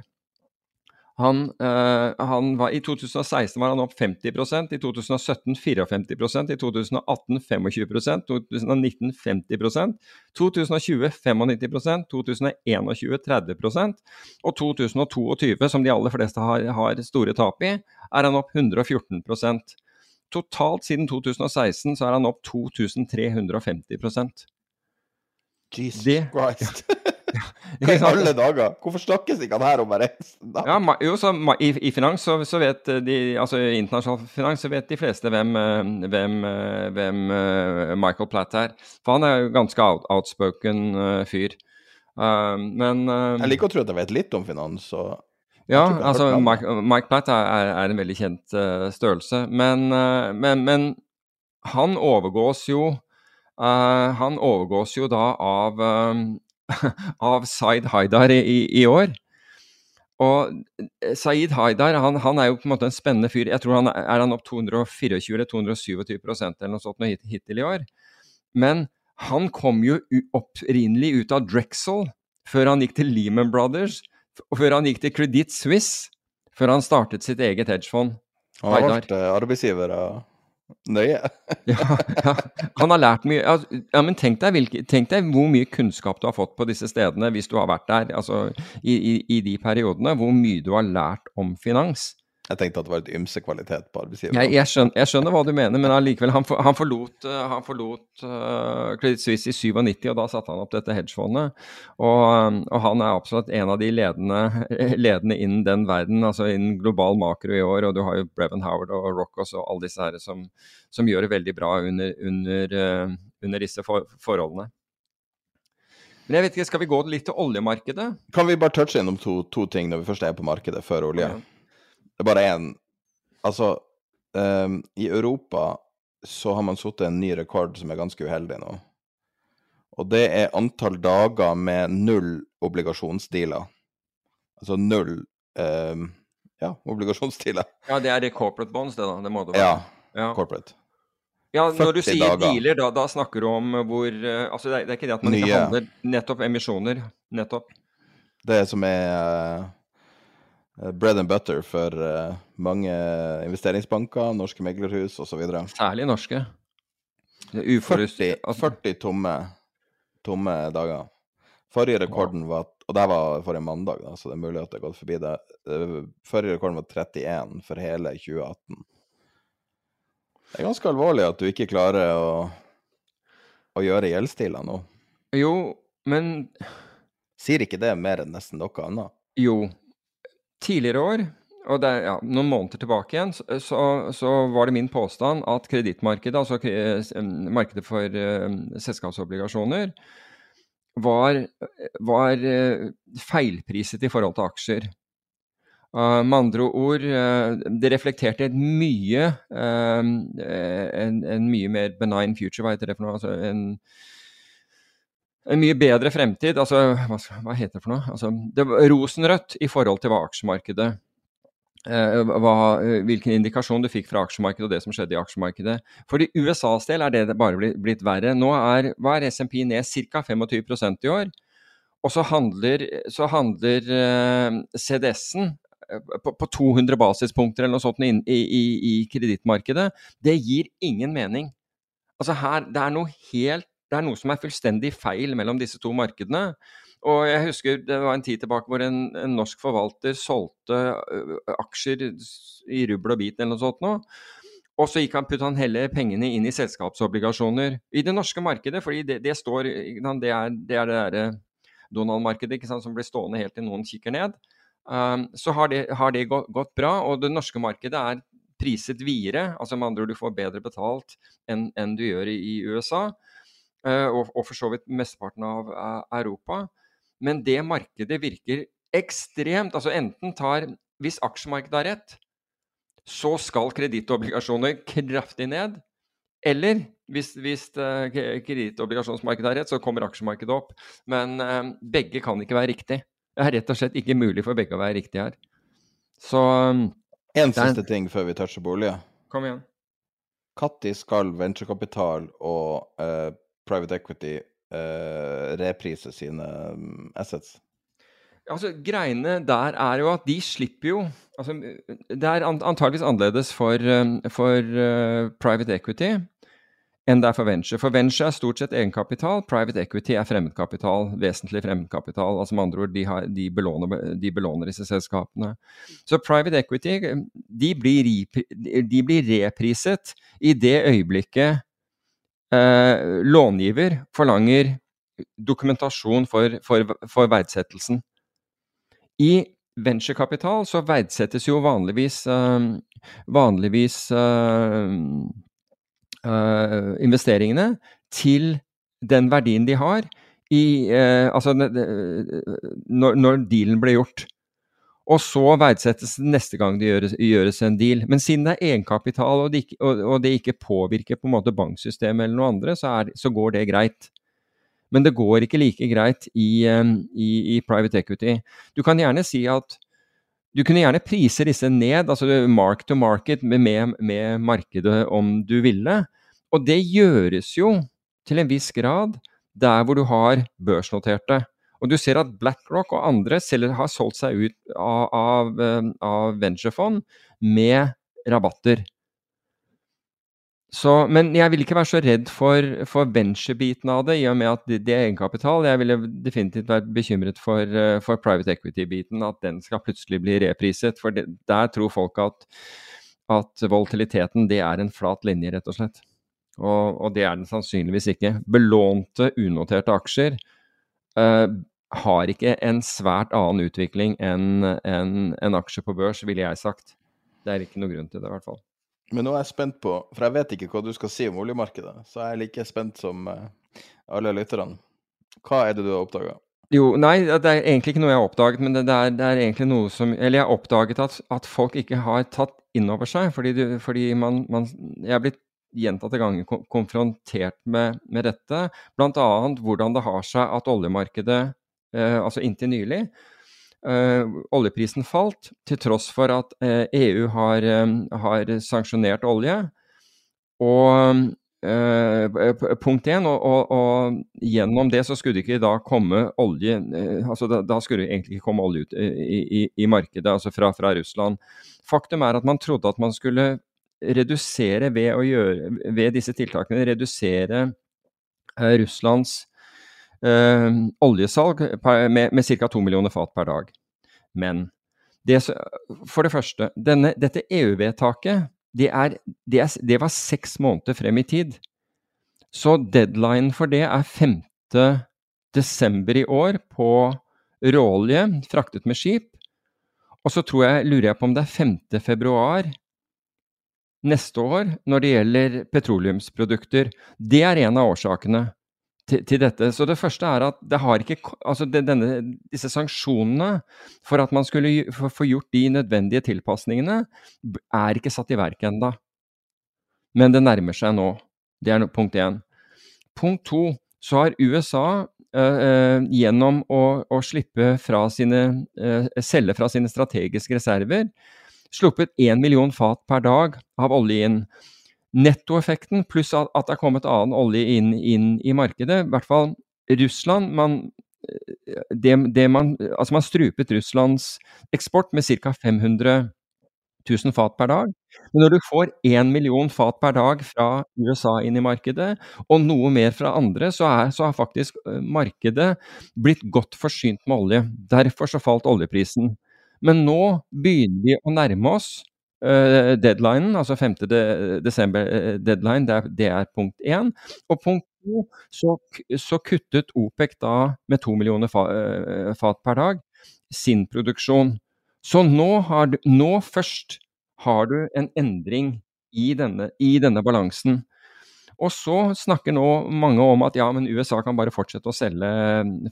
Han, øh, han var, I 2016 var han opp 50% i 2017 54% i 2018 25% 2019 50% 2020 95% 2021 30% og 2022, som de aller fleste har, har store tap i, er han opp 114% Totalt siden 2016 så er han opp 2350 Jesus det, Christ. I alle dager! Hvorfor snakkes ikke han her om bare ja, jo, så, i, i, finans så, så, vet de, altså i internasjonal finans så vet de fleste hvem, eh, hvem, eh, hvem eh, Michael Platt er. For han er jo ganske out, outspoken fyr. Uh, men uh, Jeg liker å tro at jeg vet litt om finans. og ja, altså Mike, Mike, Platt er, er, er, en veldig kjent uh, størrelse. Men, men, men, han overgås jo Han overgås jo da av av Zaid Haidar i, i, år. Og Zaid eh, Haidar han, han, er jo på en måte en spennende fyr. Jeg tror han er, han opp 224 eller 227% eller noe sånt hit, hittil i år. Men han kom jo opprinnelig ut av Drexel før han gikk til Lehman Brothers, og før han gikk til Credit Suisse, før han startet sitt eget hedgefond. Han har vært eh, arbeidsgiver av Nøye. ja, ja, han har lært mye. Ja, men tenk deg, hvilke, tenk deg, hvor mye kunnskap du har fått på disse stedene hvis du har vært der. Altså, i, i, i de periodene. Hvor mye du har lært om finans. Jeg tenkte at det var et ymse kvalitet på arbeidsgiver. Jeg, jeg, skjønner, jeg, skjønner, hva du mener, men allikevel. Han, for, han, forlot, eh, han forlot uh, Credit Suisse i 97, og da satte han opp dette hedgefondet. Og, og, han er absolutt en av de ledende, ledende innen den verden, altså innen global makro i år. Og du har jo Brevin Howard og Rockos og alle disse her som, som gjør det veldig bra under, under, uh, under disse for, forholdene. Men jeg vet ikke, Skal vi gå litt til oljemarkedet? Kan vi bare touche innom to, to ting når vi først er på markedet, før olje? Ja. Det er bare én Altså, um, i Europa så har man satt en ny rekord som er ganske uheldig nå. Og det er antall dager med null obligasjonsdealer. Altså null um, ja, obligasjonsdealer. Ja, det er det corporate bonds, det da. Det må det være. Ja, Ja. corporate. Ja, når du sier dager. dealer, da, da snakker du om hvor eh, Altså, det er, det er ikke det at man ikke handler nettopp emisjoner. Nettopp. Det som er eh, bread and butter for eh, mange investeringsbanker, norske meglerhus osv. Særlig norske. Det er uforutst... 40, altså, 40 tomme, tomme dager. Forrige rekorden var Og det var forrige mandag, da, så det er mulig at det har gått forbi det. Eh, Forrige rekorden var 31 for hele 2018. Det er ganske alvorlig at du ikke klarer å, å gjøre gjeldstiler nå. Jo, men Sier ikke det mer enn nesten noe annet? Jo. Tidligere år, og det er ja, noen måneder tilbake igjen, så, så, var det min påstand at kredittmarkedet, altså markedet for uh, selskapsobligasjoner, var, var uh, feilpriset i forhold til aksjer. Uh, med andre ord, uh, det reflekterte et mye uh, en, en mye mer benign future, hva heter det for noe? Altså en, en mye bedre fremtid. Altså, hva, hva heter det for noe? Altså, det var rosenrødt i forhold til hva aksjemarkedet eh, hva, Hvilken indikasjon du fikk fra aksjemarkedet og det som skjedde i aksjemarkedet. For i USAs del er det bare blitt, verre. Nå er, er SMP ned ca. 25% i år. Og så handler, så handler eh, CDS-en eh, på, på 200 basispunkter eller noe sånt i, i, i kredittmarkedet. Det gir ingen mening. Altså her, det er noe helt det er noe som er fullstendig feil mellom disse to markedene. Og jeg husker det var en tid tilbake hvor en, en norsk forvalter solgte aksjer i rubbel og bit eller noe sånt nå. Og så gikk han, puttet han heller pengene inn i selskapsobligasjoner i det norske markedet, fordi det, det står Det er det, det Donald-markedet som blir stående helt til noen kikker ned. Um, så har det, har det gått, gått bra, og det norske markedet er priset videre. altså med andre ord Du får bedre betalt enn enn du gjør i, i USA, og, og for så vidt mesteparten av eh, Europa. Men det markedet virker ekstremt altså Enten tar Hvis aksjemarkedet har rett, så skal kredittobligasjoner kraftig ned. Eller hvis, hvis eh, kredittobligasjonsmarkedet har rett, så kommer aksjemarkedet opp. Men eh, begge kan ikke være riktig. Det er rett og slett ikke mulig for begge å være riktig her. Så um, En siste er- siste ting før vi toucher bolig. kom igjen. Når skal venturekapital og eh, private equity uh, reprise sine mm, assets? Altså, Greiene der er jo at de slipper jo altså, Det er antageligvis annerledes for, um, for uh, private equity enn det er for venture. For venture er stort sett egenkapital, private equity er fremmedkapital, vesentlig fremmedkapital. altså med andre ord, De, har, de, belåner, de belåner disse selskapene. Så private equity de blir, de blir repriset i det øyeblikket eh, långiver forlanger dokumentasjon for, for, for verdsettelsen. I venturekapital så verdsettes jo vanligvis, eh, vanligvis eh, eh, investeringene til den verdien de har i, eh, altså, når, når dealen ble gjort. Og så verdsettes det neste gang det gjøres, gjøres en deal. Men siden det er egenkapital og det ikke, og, og det ikke påvirker på en måte banksystemet eller noe andre, så, er, så går det greit. Men det går ikke like greit i, eh, i, i private equity. Du kan gjerne si at du kunne gjerne prise disse ned, altså mark to market, med, med, med markedet om du ville. Og det gjøres jo til en viss grad der hvor du har børsnoterte. Og du ser at BlackRock og andre selv har solgt seg ut av, av, eh, av venturefond med rabatter. Så, men jeg vil ikke være så redd for, for venture-biten av det, i og med at det, det er egenkapital. Jeg ville definitivt vært bekymret for, eh, for private equity-biten, at den skal plutselig bli repriset. For det, der tror folk at, at volatiliteten det er en flat linje, rett og slett. Og, og det er den sannsynligvis ikke. Belånte, unoterte aksjer eh, har ikke en svært annen utvikling enn en, en aksjer på børs, ville jeg sagt. Det er ikke noe grunn til det, i hvert fall. Men nå er jeg spent på, for jeg vet ikke hva du skal si om oljemarkedet, så jeg er like spent som eh, alle lytterne. Hva er det du har oppdaga? Jo, nei, det er egentlig ikke noe jeg har oppdaget, men det, det, er, det er, egentlig noe som Eller jeg har oppdaget at, at folk ikke har tatt inn over seg, fordi, du, fordi man, man, Jeg er blitt gjentatte ganger konfrontert med, med dette, bl.a. hvordan det har seg at oljemarkedet, altså inntil nylig, eh, oljeprisen falt, til tross for at eh, EU har, eh, har sanksjonert olje. Og punkt én, og, og, og, gjennom det så skulle det ikke da komme olje altså da, da, skulle det egentlig ikke komme olje ut i, i, i markedet, altså fra, fra, Russland. Faktum er at man trodde at man skulle redusere ved, gjøre, ved disse tiltakene redusere Russlands oljesalg per, med, med ca. 2 millioner fat per dag. Men det, for det første, denne, dette EU-vedtaket det, det, det, var seks måneder frem i tid. Så deadline for det er 5. desember i år på råolje fraktet med skip. Og så tror jeg, lurer jeg på om det er 5. februar neste år når det gjelder petroleumsprodukter. Det er en av årsakene til, til, dette. Så det første er at det har ikke Altså denne, disse sanksjonene for at man skulle få gjort de nødvendige tilpasningene, er ikke satt i verk enda. Men det nærmer seg nå. Det er punkt én. Punkt to, så har USA Uh, gjennom å, å, slippe fra sine, uh, selge fra sine strategiske reserver, sluppet én million fat per dag av olje inn nettoeffekten, pluss at, det er kommet annen olje inn, inn, i markedet, i hvert fall Russland man, det, det man, altså man strupet Russlands eksport med ca. 500 000 fat per dag. Men når du får 1 million fat per dag fra USA inn i markedet, og noe mer fra andre, så, er, så har faktisk markedet blitt godt forsynt med olje. Derfor så falt oljeprisen. Men nå begynner vi å nærme oss deadlinen, altså 5. De desember-deadline, det, det, er punkt én. Og punkt to, så, så, kuttet OPEC da med to millioner uh, fat per dag sin produksjon. Så nå, har, du, nå, først har du en endring i denne, i denne balansen. Og så snakker nå mange om at ja, men USA kan bare fortsette å selge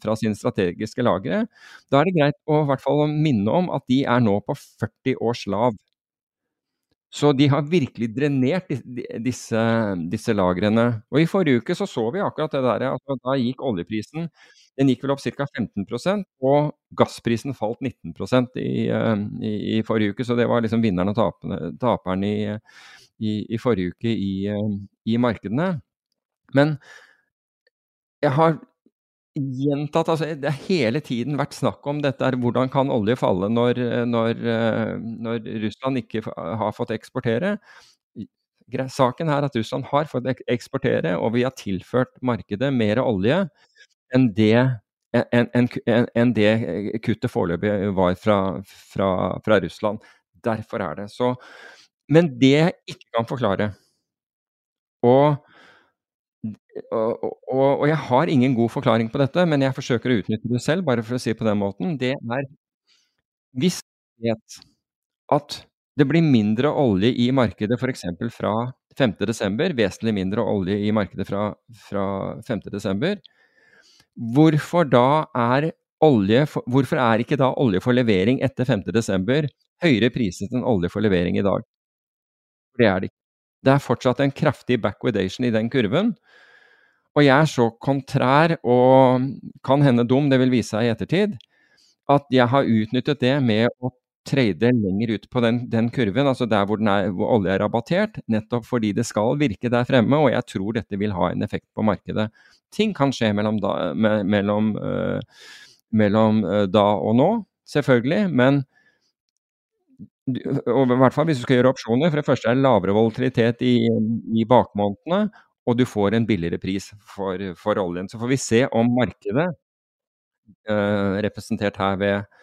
fra sine strategiske lagre. Da er det greit å i hvert fall minne om at de er nå på 40 års lav. Så de har virkelig drenert disse, disse lagrene. Og i forrige uke så, så vi akkurat det der. Altså, da gikk oljeprisen den gikk vel opp ca. 15% og gassprisen falt 19 i, eh, i, i, forrige uke. Så det var liksom vinneren og taperen i, i, i forrige uke eh, i, markedene. Men jeg har gjentatt altså Det har hele tiden vært snakk om dette er hvordan kan olje falle når, når, når Russland ikke har fått eksportere. Saken er at Russland har fått eksportere, og vi har tilført markedet mer olje enn det, en, en, en, det kuttet foreløpig var fra, fra, fra, Russland. Derfor er det så. Men det jeg ikke kan forklare, og og, og, og, jeg har ingen god forklaring på dette, men jeg forsøker å utnytte det selv, bare for å si det på den måten. Det er Hvis vi vet at det blir mindre olje i markedet f.eks. fra 5.12., vesentlig mindre olje i markedet fra, fra 5.12., hvorfor da er olje for, Hvorfor er ikke da olje for levering etter 5.12. høyere priset enn olje for levering i dag? Det er det ikke. Det er fortsatt en kraftig backwardation i den kurven. Og jeg er så kontrær, og kan hende dum, det vil vise seg i ettertid, at jeg har utnyttet det med å trade lenger ut på den, den kurven, altså der hvor, er, hvor, olje er rabattert, nettopp fordi det skal virke der fremme, og jeg tror dette vil ha en effekt på markedet. Ting kan skje mellom da, me, mellom, uh, mellom uh, da og nå, selvfølgelig, men og i hvert fall hvis du skal gjøre opsjoner. For det første er det lavere volatilitet i, i bakmånedene, og du får en billigere pris for, for oljen. Så får vi se om markedet, eh, representert her ved,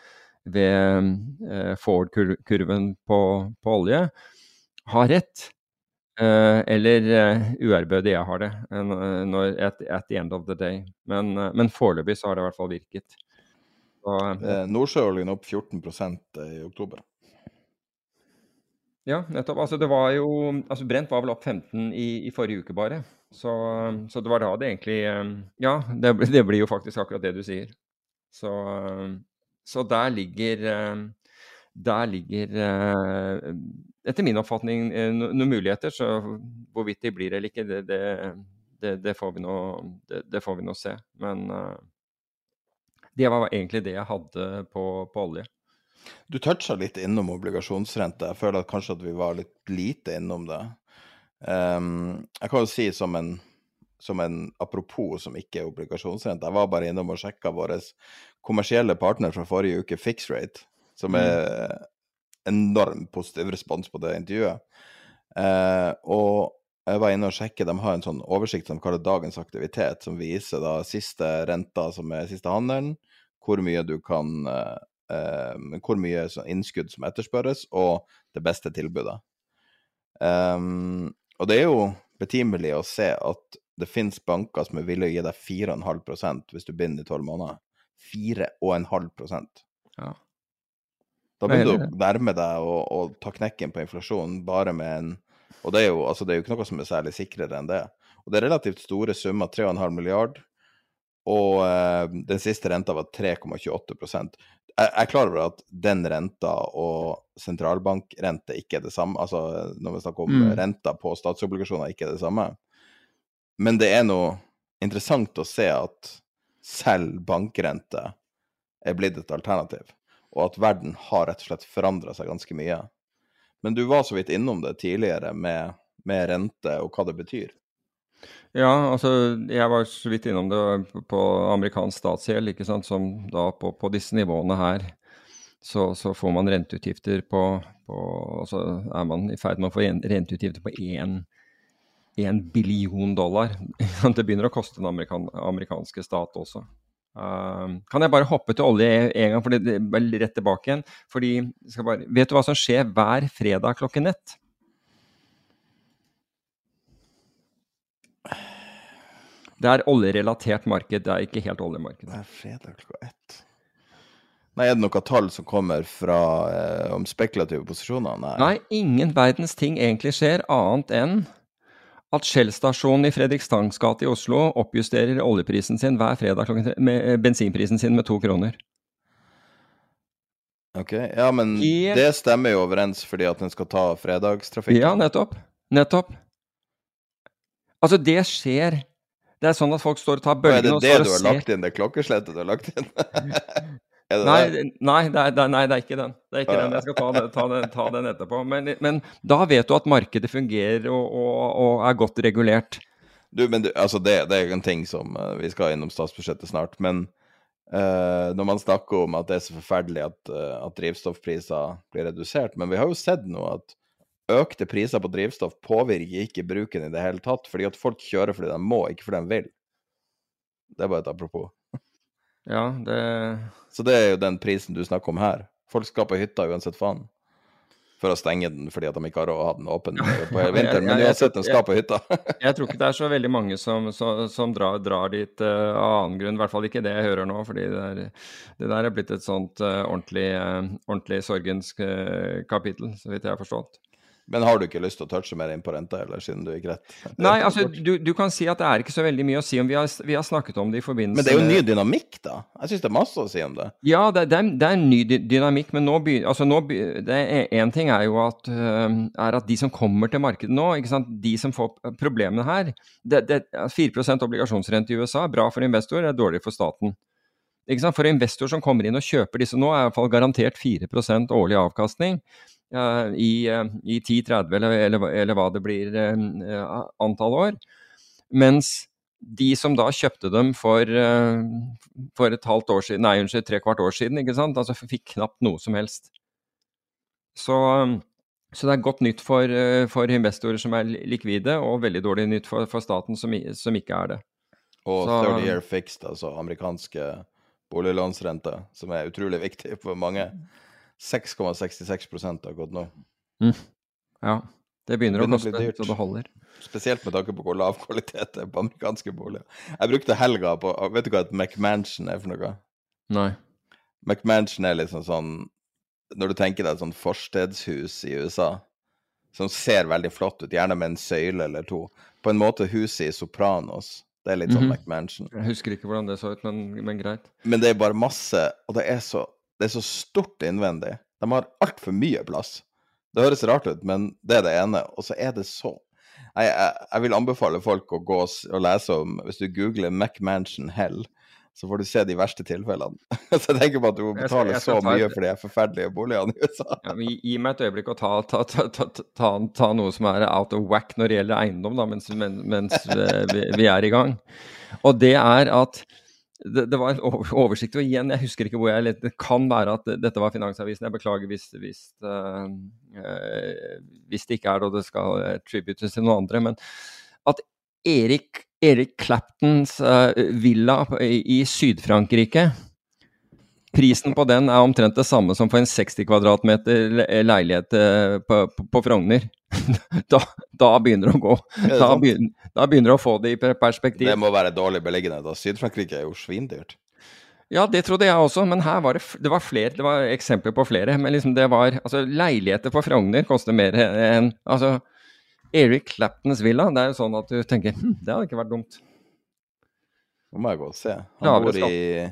ved eh, forward-kurven på, på, olje, har rett. Eh, eller uærbødig jeg har det, når, at, at, the end of the day. Men, uh, men foreløpig så har det i hvert fall virket. Uh, Nordsjøoljen opp 14% i oktober. Ja, nettopp. Altså, det var jo altså Brent var vel opp 15 i, i forrige uke, bare. Så, så, det var da det egentlig Ja, det, det, blir jo faktisk akkurat det du sier. Så, eh, så der ligger eh, der ligger, eh, etter min oppfatning, noen muligheter. Så hvorvidt de blir eller ikke, det, det, det får, vi nå, det, får vi nå se. Men det var egentlig det jeg hadde på, på olje. Du toucha litt innom obligasjonsrente. Jeg føler at kanskje at vi var litt lite innom det. Um, jeg kan jo si som en, som en apropos som ikke er obligasjonsrente. Jeg var bare innom og sjekka vår kommersielle partner fra forrige uke, Fixrate, som mm. er enorm positiv respons på det intervjuet. Uh, og jeg var inne og sjekket, De har en sånn oversikt som kaller dagens aktivitet, som viser da siste renta, som er siste handelen, hvor mye du kan um, hvor mye innskudd som etterspørres, og det beste tilbudet. Um, og det er jo betimelig å se at det finnes banker som er villige å gi deg 4,5% hvis du binder i tolv måneder. 4,5 ja. Da begynner du å nærme deg å, å ta knekken på inflasjonen bare med en Og det er, jo, altså det er jo ikke noe som er særlig sikrere enn det. Og det er relativt store summer, 3,5 milliard. Og uh, den siste renta var 3,28 jeg er klar over at den renta og sentralbankrente ikke er det samme. Altså når vi snakker om mm. renta på statsobligasjoner, ikke er det samme. Men det er noe interessant å se at selv bankrente er blitt et alternativ, og at verden har rett og slett forandra seg ganske mye. Men du var så vidt innom det tidligere med, med rente og hva det betyr. Ja, altså jeg var så vidt innom det på amerikansk statsgjeld, ikke sant, som da på, på disse nivåene her så, så, får man renteutgifter på, på Altså er man i ferd med å få renteutgifter på én billion dollar. Det begynner å koste den amerikan, amerikanske stat også. Uh, kan jeg bare hoppe til olje en gang, for det er rett tilbake igjen? Fordi, bare, Vet du hva som skjer hver fredag klokken ett? Det er oljerelatert marked, det er ikke helt oljemarked. Det er fredag klokka ett. Nei, Er det noen tall som kommer fra eh, om spekulative posisjoner? Nei. Nei, ingen verdens ting egentlig skjer, annet enn at Shell-stasjonen i Fredrikstands gate i Oslo oppjusterer oljeprisen sin hver fredag klokken med eh, bensinprisen sin med to kroner. Ok, Ja, men Helt... det stemmer jo overens fordi at den skal ta fredagstrafikk? Ja, nettopp. Nettopp. Altså, det skjer det er sånn at folk står og tar bølgene og ser Er det det du har lagt inn? Det klokkeslettet du har lagt inn? det nei, nei, det er, nei, det er, ikke den. Det er ikke den. Jeg skal ta, det, ta, den, ta den, etterpå. Men, men, da vet du at markedet fungerer og, og, og er godt regulert. Du, men du, altså det, det, er en ting som uh, Vi skal innom statsbudsjettet snart. Men uh, når man snakker om at det er så forferdelig at, uh, at drivstoffpriser blir redusert Men vi har jo sett nå at økte priser på drivstoff påvirker ikke bruken i det hele tatt, fordi at folk kjører fordi de må, ikke fordi de vil. Det er bare et apropos. Ja, det Så det er jo den prisen du snakker om her. Folk skal på hytta uansett faen. For å stenge den fordi at de ikke har råd å ha den åpen på hele vinteren. Men uansett, de skal på hytta. jeg tror ikke det er så veldig mange som, som, som drar, drar, dit uh, av annen grunn. I hvert fall ikke det jeg hører nå. fordi det, er, det der er blitt et sånt uh, ordentlig, uh, ordentlig sorgens kapittel, så vidt jeg har forstått. Men har du ikke lyst til å touche mer inn på renta, eller siden du gikk rett? Nei, altså du, du, kan si at det er ikke så veldig mye å si om vi har, vi har snakket om det i forbindelse Men det er jo ny dynamikk, da? Jeg syns det er masse å si om det. Ja, det, det, er, det er, en ny dynamikk, men nå begynner Altså nå Én ting er jo at, er at de som kommer til markedet nå, de som får problemene her det, det, 4% obligasjonsrente i USA er bra for investor, er dårlig for staten. For investor som kommer inn og kjøper disse nå, er i hvert fall garantert 4% årlig avkastning i, eh, i 10-30 eller, eller, eller, hva det blir eh, antall år. Mens de som da kjøpte dem for, eh, for et halvt år siden, nei unnskyld, tre kvart år siden, ikke sant, altså fikk knapt noe som helst. Så, så det er godt nytt for, for, investorer som er likvide, og veldig dårlig nytt for, for staten som, som, ikke er det. Og så, 30 year fixed, altså amerikanske boliglånsrente, som er utrolig viktig for mange. 6,66% har gått nå. Mm. Ja. Det begynner, det begynner å koste så det holder. Spesielt med tanke på hvor lav kvalitet det er på amerikanske boliger. Jeg brukte helga på Vet du hva et McMansion er for noe? Nei. McMansion er liksom sånn Når du tenker deg et sånt forstedshus i USA som ser veldig flott ut, gjerne med en søyle eller to. På en måte huset i Sopranos, Det er litt sånn Mhm. McMansion. Jeg husker ikke hvordan det så ut, men, men greit. Men det er bare masse, og det er så, det er så stort innvendig. De har altfor mye plass. Det høres rart ut, men det er det ene. Og så er det så Jeg, jeg, jeg vil anbefale folk å gå og lese om Hvis du googler McMansion Hell, så får du se de verste tilfellene. så jeg tenker på at du må betale så mye for de forferdelige boligene i USA. Ja, men gi, meg et øyeblikk ta, ta, ta, ta, ta, ta noe som er out of whack når det gjelder eiendom, da, mens, mens eh, vi, vi er i gang. Og det er at det, det var en oversikt, og igjen, jeg husker ikke hvor jeg. Det kan være at dette var Finansavisen. Jeg beklager hvis, hvis, eh, hvis det ikke er det, og det skal tributes til noen andre. Men at Erik, Erik Claptons uh, villa i, i Syd-Frankrike Prisen på den er omtrent det samme som for en 60 kvadratmeter leilighet eh, på, på, på Frogner. Da, da begynner det å gå. Da begynner, da begynner det å få det i per- perspektiv. Det må være dårlig beliggenhet. Syd-Frankrike er jo svindyrt. Ja, det trodde jeg også, men her var det, det var flere, det var eksempler på flere. Men liksom det var Altså, leiligheter på Frogner koster mer enn Altså, Eric Claptons villa, det er jo sånn at du tenker hm, det hadde ikke vært dumt. Nå må jeg gå og se. Han bor i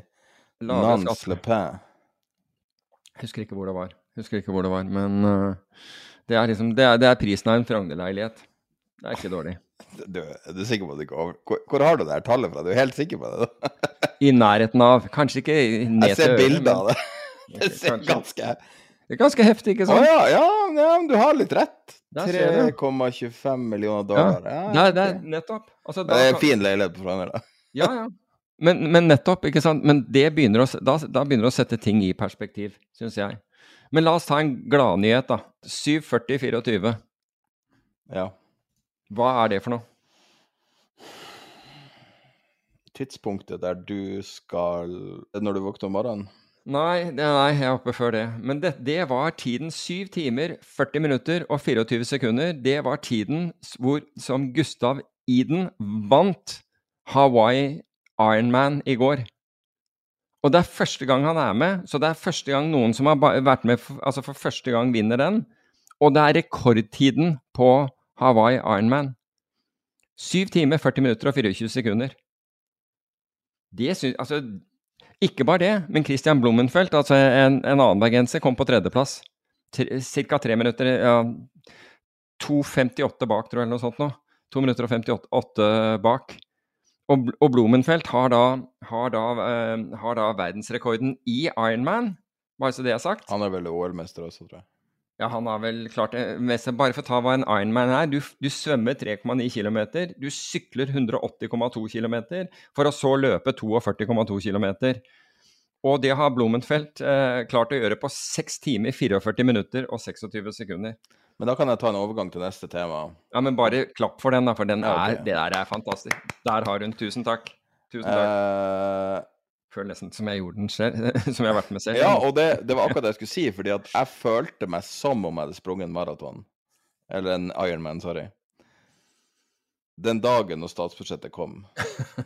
Lavere skatt. Le Pen. Husker ikke hvor det var. Husker ikke hvor det var, men uh, det er liksom Det er, det er prisen av en Frogner-leilighet. Det er ikke dårlig. Du, er sikker på at du ikke over... Hvor, hvor har du det her tallet fra? Du er helt sikker på det? da? I nærheten av Kanskje ikke ned Jeg ser bilder av det. Det ser Kanskje. ganske Det er ganske heftig, ikke Å sant? ja, ja, ja, du har litt rett. Der ser du. 3,25 millioner dollar. Ja, det, er, det er nettopp. Altså, Det er en fin leilighet på Frogner, da. Ja, ja. Men, men nettopp, ikke sant. Men det begynner å, da, da begynner det å sette ting i perspektiv, syns jeg. Men la oss ta en gladnyhet, da. 740-24. Ja. Hva er det for noe? Tidspunktet der du skal Er Når du våkner om morgenen? Nei, det, nei, jeg er oppe før det. Men det, det var tiden 7 timer, 40 minutter og 24 sekunder. Det var tiden hvor, som Gustav Iden vant Hawaii Ironman i går. Og det er første gang han er med, så det er første gang noen som har vært med for, altså for første gang vinner den. Og det er rekordtiden på Hawaii Ironman. 7 timer, 40 minutter og 24 sekunder. Det syns Altså, ikke bare det, men Christian Blummenfelt, altså en, en annen bergenser, kom på tredjeplass. Ca. tre minutter ja, 2,58 bak, tror jeg, eller noe sånt nå. 2 minutter og 58 bak. Og, og Blumenfeldt har da, har, da, uh, har da verdensrekorden i Ironman, bare så det er sagt. Han er vel OL-mester også, tror jeg. Ja, han har vel klart det. Bare for å ta hva en Ironman er. Du, du svømmer 3,9 km, du sykler 180,2 km, for å så løpe 42,2 km. Og det har Blumenfeldt eh, klart å gjøre på 6 timer, 44 minutter og 26 sekunder. Men da kan jeg ta en overgang til neste tema. Ja, men bare klapp for den, da, for den Ja, okay. er, det der er fantastisk. Der har hun. Tusen takk. Tusen takk. Uh... Føler nesten som jeg gjorde den selv, som jeg har vært med selv. ja, og det, det var akkurat det jeg skulle si, fordi at jeg følte meg som om jeg hadde sprunget en maraton. Eller en Ironman, sorry. Den dagen når statsbudsjettet kom.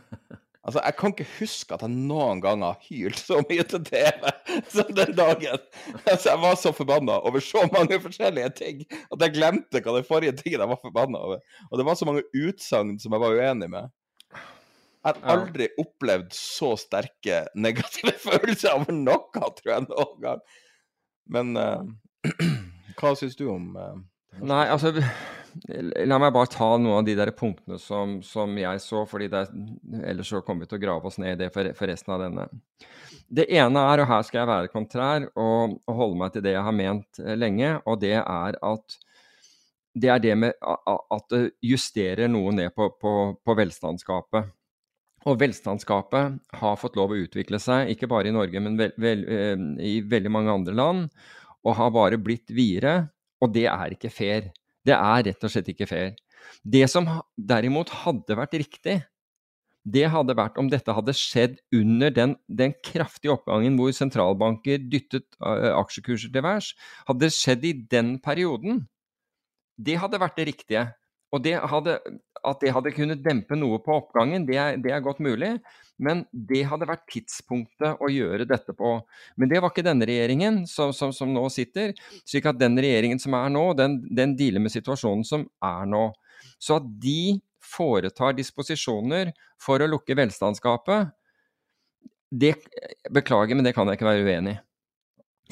Altså, Jeg kan ikke huske at jeg noen gang har hylt så mye til TV som den dagen. Altså, Jeg var så forbanna over så mange forskjellige ting at jeg glemte hva den forrige tingen jeg var forbanna over. Og det var så mange utsagn som jeg var uenig med. Jeg har aldri opplevd så sterke negative følelser over noe, tror jeg, noen gang. Men uh, hva syns du om uh, Nei, altså La meg bare ta noen av de der punktene som, som jeg så, fordi er- ellers så kommer vi til å grave oss ned i det for, for resten av denne. Det ene er, og her skal jeg være kontrær og, og holde meg til det jeg har ment eh, lenge, og det er at det er det med at det justerer noe ned på, på, på velstandsgapet. Og velstandsgapet har fått lov å utvikle seg, ikke bare i Norge, men vel, vel, eh, i veldig mange andre land, og har bare blitt videre. Og det er ikke fair. Det er rett og slett ikke fair. Det som derimot hadde vært riktig, det hadde vært om dette hadde skjedd under den, den kraftige oppgangen hvor sentralbanker dyttet aksjekurser til værs. Hadde det skjedd i den perioden, det hadde vært det riktige. Og det hadde, at det hadde kunnet dempe noe på oppgangen, det er, det er godt mulig. Men det hadde vært tidspunktet å gjøre dette på. Men det var ikke denne regjeringen som, som, som nå sitter. slik at den regjeringen som er nå, den, den dealer med situasjonen som er nå. Så at de foretar disposisjoner for å lukke velstandsgapet, det Beklager, men det kan jeg ikke være uenig i.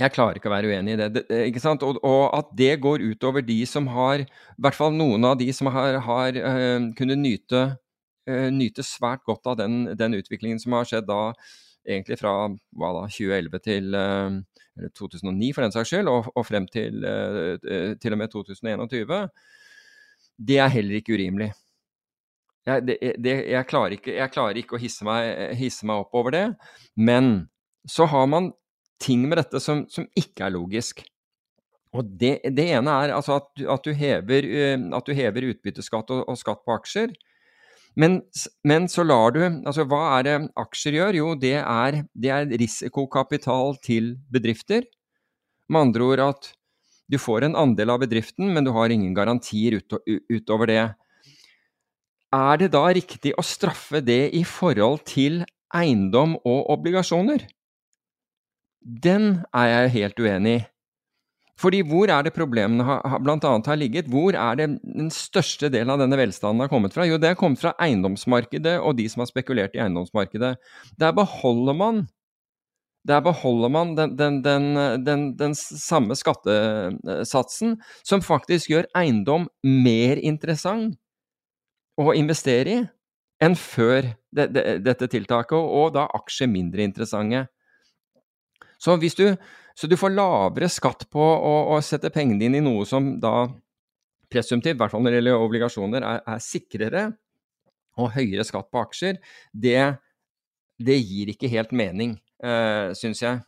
Jeg klarer ikke å være uenig i det. det ikke sant? Og, og, at det går utover de som har I hvert fall noen av de som har, har uh, kunnet nyte, uh, nyte, svært godt av den, den, utviklingen som har skjedd da egentlig fra hva da, 2011 til uh, 2009 for den saks skyld, og, og frem til til og med 2021. Det er heller ikke urimelig. Jeg, det, det, jeg, klarer, ikke, jeg klarer ikke, å hisse meg, hisse meg opp over det. Men så har man ting med dette som, som ikke er logisk. Og det, det ene er altså at, at, du hever, eh, at, du hever, utbytteskatt og, og skatt på aksjer. Men, men, så lar du Altså, hva er det aksjer gjør? Jo, det er, det er risikokapital til bedrifter. Med andre ord at du får en andel av bedriften, men du har ingen garantier ut, utover det. Er det da riktig å straffe det i forhold til eiendom og obligasjoner? Den er jeg helt uenig i. Fordi hvor er det problemene blant annet har ligget? Hvor er det den største delen av denne velstanden har kommet fra? Jo, det har kommet fra eiendomsmarkedet og de som har spekulert i eiendomsmarkedet. Der beholder man der beholder man den, den, den, den, samme skattesatsen, som faktisk gjør eiendom mer interessant å investere i enn før det, det, dette tiltaket, og da aksjer mindre interessante. Så, du, så du får lavere skatt på å, å, sette pengene dine i noe som da presumptivt, i hvert fall når det gjelder obligasjoner, er, er sikrere, og høyere skatt på aksjer, det, det gir ikke helt mening, eh, syns jeg.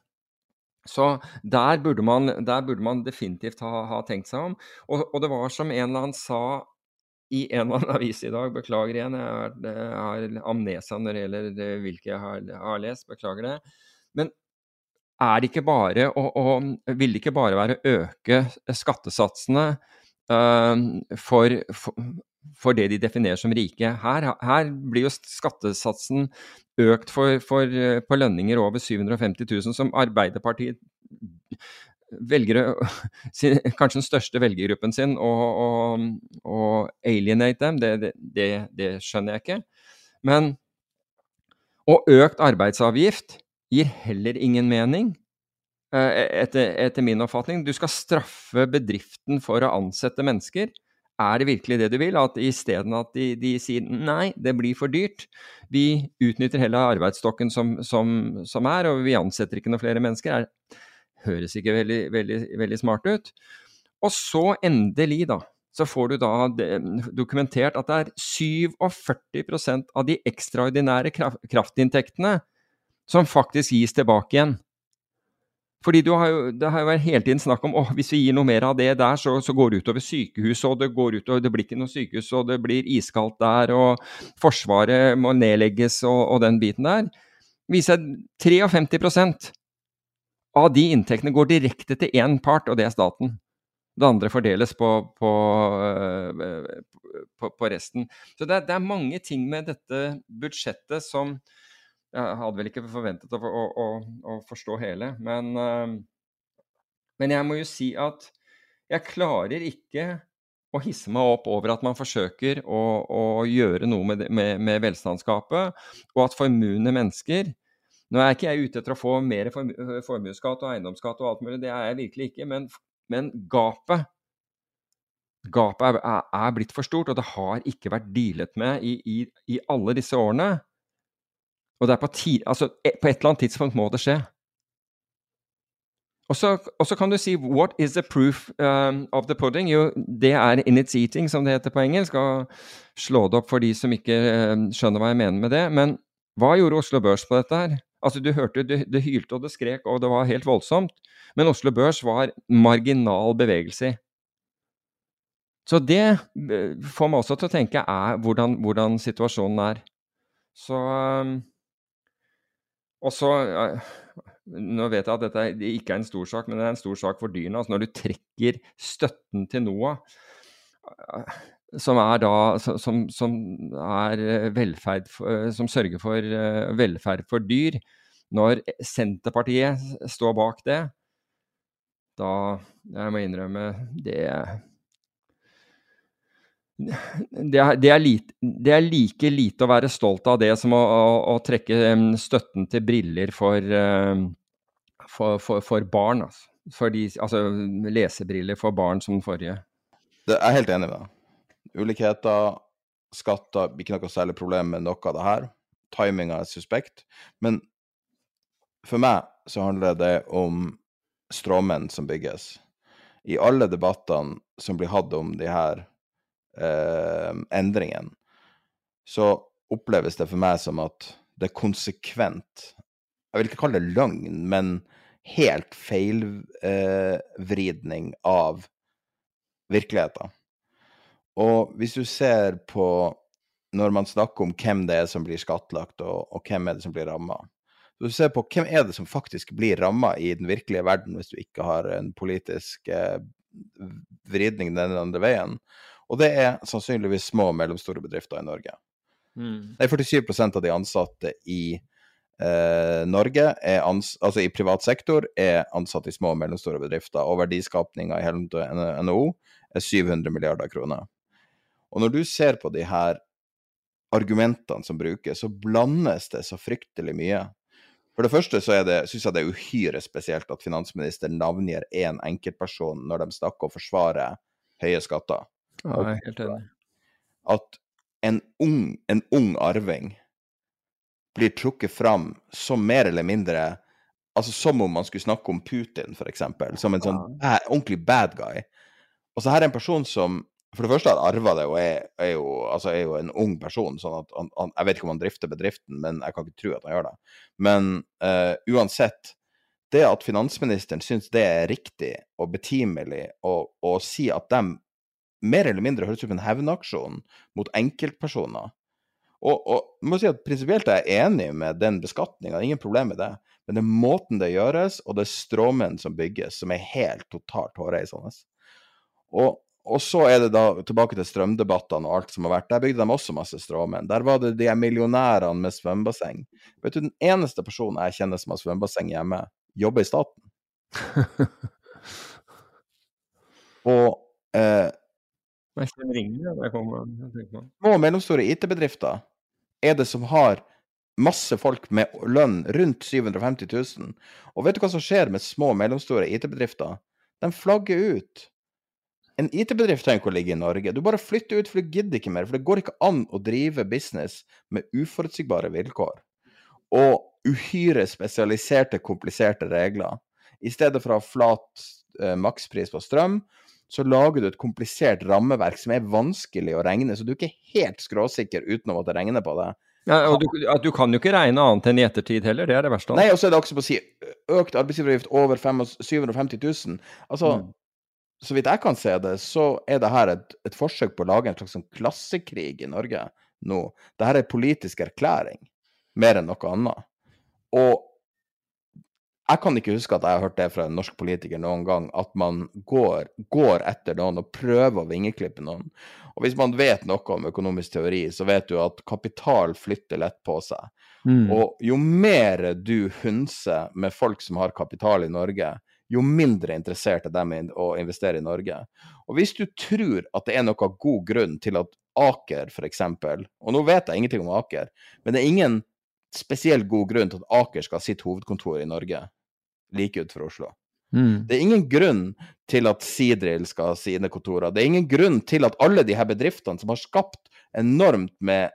Så der burde, man, der burde man, definitivt ha, ha tenkt seg om. Og, og, det var som en eller annen sa i en eller annen avis i dag, beklager igjen, jeg har, jeg har amnesia når det gjelder hvilke jeg har, har lest, beklager det. Men er ikke bare å, å, vil det ikke bare være å øke skattesatsene uh, for, for, for, det de definerer som rike? Her, her blir jo skattesatsen økt for, for, på lønninger over 750 000, som Arbeiderpartiet velger kanskje den største velgergruppen sin, å alienate dem, det, det, det, skjønner jeg ikke. Men Og økt arbeidsavgift gir heller ingen mening, eh, etter, etter, min oppfatning. Du skal straffe bedriften for å ansette mennesker. Er det virkelig det du vil? At isteden at de, de, sier nei, det blir for dyrt. Vi utnytter hele arbeidsstokken som, som, som er, og vi ansetter ikke noen flere mennesker. Det høres ikke veldig, veldig, veldig smart ut. Og så endelig, da, så får du da dokumentert at det er 47% av de ekstraordinære kraftinntektene som faktisk gis tilbake igjen. Fordi har jo, Det har jo vært hele tiden snakk om at hvis vi gir noe mer av det der, så, så går det utover sykehuset, og det går utover, det blir ikke noe sykehus, og det blir iskaldt der, og Forsvaret må nedlegges og, og den biten der. viser at 53% av de inntektene går direkte til én part, og det er staten. Det andre fordeles på, på, øh, på, på resten. Så det, det, er mange ting med dette budsjettet som jeg hadde vel ikke forventet å, å, å, forstå hele, men, uh, men jeg må jo si at jeg klarer ikke å hisse meg opp over at man forsøker å, å gjøre noe med, med, med, velstandsgapet, og at formuende mennesker Nå er ikke jeg ute etter å få mer formuesskatt og eiendomsskatt og alt mulig, det er jeg virkelig ikke, men, men gapet Gapet er, er, blitt for stort, og det har ikke vært dealet med i, i, i alle disse årene. Og det er på, ti, altså, e, på et eller annet tidspunkt må det skje. Og så kan du si 'What is the proof um, of the pudding?' Jo, det er 'in its eating', som det heter på engelsk. Og slå det opp for de som ikke um, skjønner hva jeg mener med det. Men hva gjorde Oslo Børs på dette her? Altså, du hørte det, det hylte og det skrek, og det var helt voldsomt. Men Oslo Børs var marginal bevegelse i. Så det eh, får meg også til å tenke er hvordan, hvordan situasjonen er. Så um, og så Nå vet jeg at dette ikke er en stor sak, men det er en stor sak for dyrene. Altså når du trekker støtten til NOAH, som er da som, som er velferd Som sørger for eh, velferd for dyr, når Senterpartiet står bak det, da Jeg må innrømme det det er, det, er lite, det er, like lite å være stolt av det som å, å, å trekke støtten til briller for, for, for, for barn. Altså. De, altså lesebriller for barn som den forrige. Det er jeg helt enig med deg. Ulikheter, skatter, ikke noe særlig problem med noe av det her. Timinga er suspekt. Men for meg så handler det om stråmenn som bygges. I alle debattene som blir hatt om de her eh, endringen, så oppleves det for meg som at det er konsekvent Jeg vil ikke kalle det løgn, men helt feilvridning eh, av virkeligheten. Og hvis du ser på når man snakker om hvem det er som blir skattlagt, og, og hvem er det som blir ramma. Du ser på hvem er det som faktisk blir ramma i den virkelige verden, hvis du ikke har en politisk eh, vridning den andre veien. Og det er sannsynligvis små og mellomstore bedrifter i Norge. Mm. Det er 47 av de ansatte i eh, Norge, altså i privat sektor, er ansatt i små og mellomstore bedrifter. Og verdiskapninga i hele NHO er 700 milliarder kroner. Og når du ser på de her argumentene som brukes, så blandes det så fryktelig mye. For det første så syns jeg det er uhyre spesielt at finansministeren navngir én enkeltperson når de snakker og forsvarer høye skatter. Ja, jeg er helt enig. At en ung, en ung arving blir trukket fram som mer eller mindre Altså som om man skulle snakke om Putin, f.eks., som en sånn bad, ordentlig bad guy. Og så her er en person som for det første har arva det, og er, er, jo, altså er, jo, en ung person. sånn at han, han, Jeg vet ikke om han drifter bedriften, men jeg kan ikke tro at han gjør det. Men uh, uansett, det at finansministeren syns det er riktig og betimelig å si at de mer eller mindre høres ut som en hevnaksjon mot enkeltpersoner Og, og jeg må si at prinsipielt er jeg enig med den beskatninga, ingen problem med det. Men det er måten det gjøres, og det er stråmenn som bygges, som er helt totalt hårreisende. Og og så er det da tilbake til strømdebattene og alt som har vært. Der bygde de også masse stråmenn. Der var det de millionærene med svømmebasseng. Vet du, den eneste personen jeg kjenner som har svømmebasseng hjemme, jobber i staten. og eh, Små og mellomstore IT-bedrifter er det som har masse folk med lønn rundt 750 000. Og vet du hva som skjer med små og mellomstore IT-bedrifter? De flagger ut. En IT-bedrift trenger ikke å ligge i Norge. Du bare flytter ut, for du gidder ikke mer. For det går ikke an å drive business med uforutsigbare vilkår og uhyre spesialiserte, kompliserte regler. I stedet for å ha flat eh, makspris på strøm, så lager du et komplisert rammeverk som er vanskelig å regne, så du er ikke helt skråsikker uten å måtte regne på det. Ja, og du, du, kan jo ikke regne annet enn i ettertid heller, det er det verste. Nei, og så er det også på å si økt arbeidsgiveravgift over 750 000. Altså, mm så vidt jeg kan se det, så er det her et, et forsøk på å lage en slags sånn klassekrig i Norge nå. Dette er politisk erklæring, mer enn noe annet. Og jeg kan ikke huske at jeg har hørt det fra en norsk politiker noen gang, at man går, går etter noen og prøver å vingeklippe noen. Og hvis man vet noe om økonomisk teori, så vet du at kapital flytter lett på seg. Mm. Og jo mer du hunser med folk som har kapital i Norge, jo mindre interessert er de i å investere i Norge. Og hvis du tror at det er noe god grunn til at Aker f.eks., og nå vet jeg ingenting om Aker, men det er ingen spesielt god grunn til at Aker skal ha sitt hovedkontor i Norge, like utenfor Oslo. Mm. Det er ingen grunn til at Sidril skal ha sine kontorer. Det er ingen grunn til at alle de her bedriftene som har skapt enormt med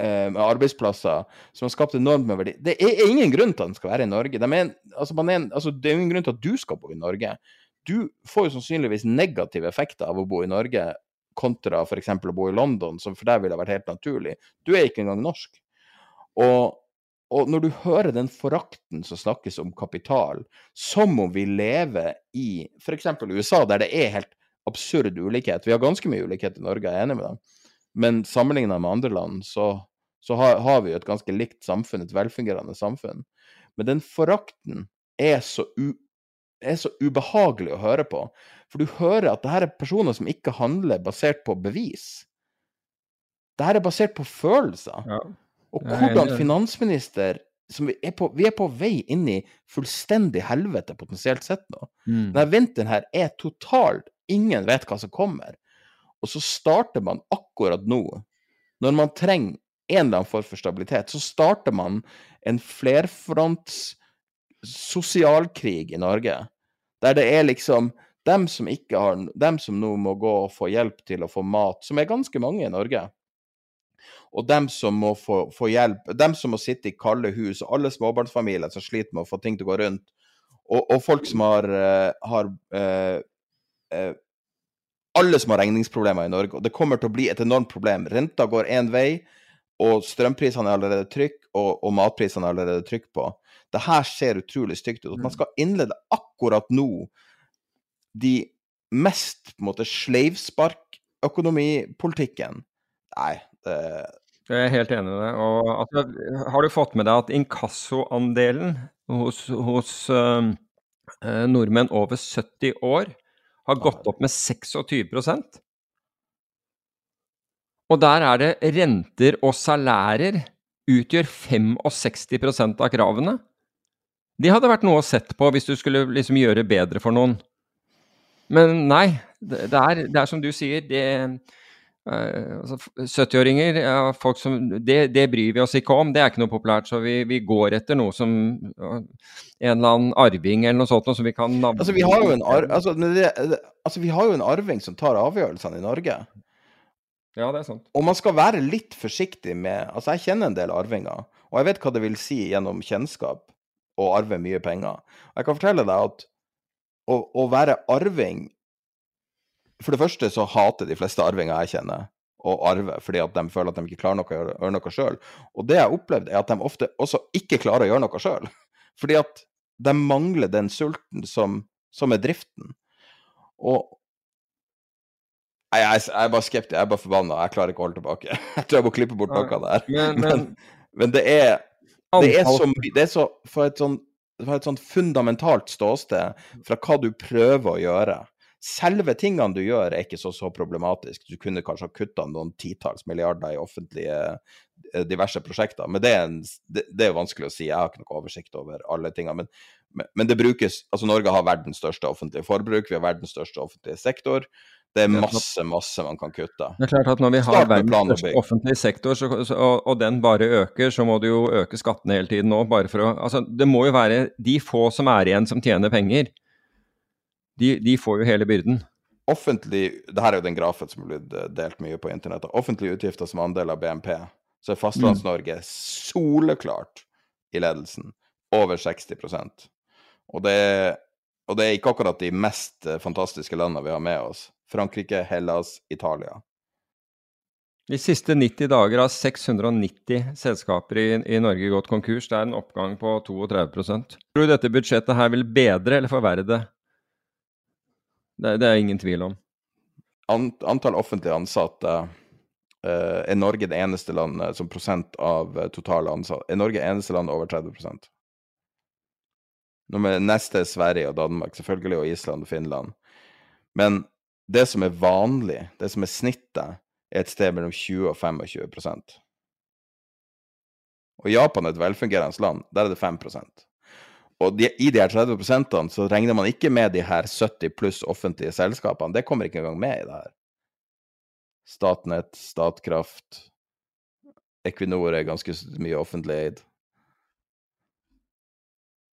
eh, med arbeidsplasser som har skapt enormt med verdi. Det er ingen grunn til at den skal være i Norge. De er, altså er, altså det er ingen grunn til at du skal bo i Norge. Du får jo sannsynligvis negative effekter av å bo i Norge kontra f.eks. å bo i London, som for deg ville vært helt naturlig. Du er ikke engang norsk. Og, og når du hører den forakten som snakkes om kapital, som om vi lever i f.eks. USA, der det er helt absurd ulikhet Vi har ganske mye ulikhet i Norge, jeg er enig med dem. Men sammenligna med andre land, så, så har, har, vi jo et ganske likt samfunn, et velfungerende samfunn. Men den forakten er så, u, er så ubehagelig å høre på. For du hører at det her er personer som ikke handler basert på bevis. Det her er basert på følelser. Ja. Og hvordan finansminister er, på, vi, er på, vei inn i fullstendig helvete, potensielt sett nå. Mm. Denne vinteren her er totalt Ingen vet hva som kommer. Og så starter man akkurat nå, når man trenger en eller annen form for stabilitet, så starter man en flerfronts sosialkrig i Norge, der det er liksom dem som har Dem som nå må gå og få hjelp til å få mat, som er ganske mange i Norge, og dem som må få, få hjelp, dem som må sitte i kalde hus, og alle småbarnsfamilier som sliter med å få ting til å gå rundt, og, og folk som har, uh, har uh, uh, Alle som har regningsproblemer i Norge, og det kommer til å bli et enormt problem. Renta går én vei, og strømprisene er allerede trykk, og, og matprisene er allerede trykk på. Det her ser utrolig stygt ut. At man skal innlede akkurat nå de mest på en måte sleivsparkøkonomipolitikken Nei, det Jeg er helt enig i det. Og altså, har du fått med deg at inkassoandelen hos, hos uh, nordmenn over 70 år har gått opp med 26% Og der er det renter og salærer utgjør 65% av kravene. De hadde vært noe å sett på hvis du skulle liksom gjøre bedre for noen. Men nei, det er, det er som du sier, det uh, altså, 70-åringer, ja, folk som det, det, bryr vi oss ikke om, det er ikke noe populært. Så vi, vi går etter noe som en eller annen arving eller noe sånt, som vi kan navne altså, vi har jo en ar altså, det, altså, vi har jo en arving som tar avgjørelsene i Norge. Ja, det er sant. Og man skal være litt forsiktig med Altså, jeg kjenner en del arvinger, og jeg vet hva det vil si gjennom kjennskap å arve mye penger. Jeg kan fortelle deg at å, å, være arving For det første så hater de fleste arvinger jeg kjenner, å arve fordi at de føler at de ikke klarer noe å gjøre noe sjøl. Og det jeg har opplevd, er at de ofte også ikke klarer å gjøre noe sjøl. Fordi at de mangler den sulten som, som er driften. Og Nei, jeg, jeg, er bare skeptisk, jeg er bare forbanna. Jeg klarer ikke å holde tilbake. Jeg tror jeg må klippe bort noe der. Men, men, men det er det er så Det er så fra et sånn fra et sånt fundamentalt ståsted fra hva du prøver å gjøre. Selve tingene du gjør, er ikke så, så problematisk. Du kunne kanskje ha kutta noen titalls milliarder i offentlige eh, diverse prosjekter, men det er, en, det, det er vanskelig å si. Jeg har ikke noe oversikt over alle tingene. Men, men, men det brukes Altså, Norge har verdens største offentlige forbruk, vi har verdens største offentlige sektor. Det er masse, masse man kan kutte. Det er klart at Når vi har verdens største offentlige sektor, så, og, og, den bare øker, så må du jo øke skattene hele tiden å, altså Det må jo være de få som er igjen som tjener penger. De, de får jo hele byrden. Offentlig, det her er jo den grafen som har blitt eh, delt mye på internett. Offentlige utgifter som andel av BNP. Så er Fastlands-Norge mm. soleklart i ledelsen. Over 60% og det, og det er ikke akkurat de mest eh, fantastiske landene vi har med oss. Frankrike, Hellas, Italia. De siste 90 dager har 690 selskaper i, i, Norge gått konkurs. Det er en oppgang på 32% Tror du dette budsjettet her vil bedre eller forverre det? Det, det er ingen tvil om. Ant, antall offentlig ansatte uh, er Norge det eneste landet som prosent av uh, totale ansatte Er Norge det eneste landet over 30 Nummer neste er Sverige og Danmark, selvfølgelig, og Island og Finland. Men det som er vanlig, det som er snittet, er et sted mellom 20 og 25% Og Japan er et velfungerende land. Der er det 5 Og de, i de her 30% så regner man ikke med de her 70 pluss offentlige selskapene. Det kommer ikke engang med i det her. Statnett, Statkraft, Equinor er ganske mye offentlig eid.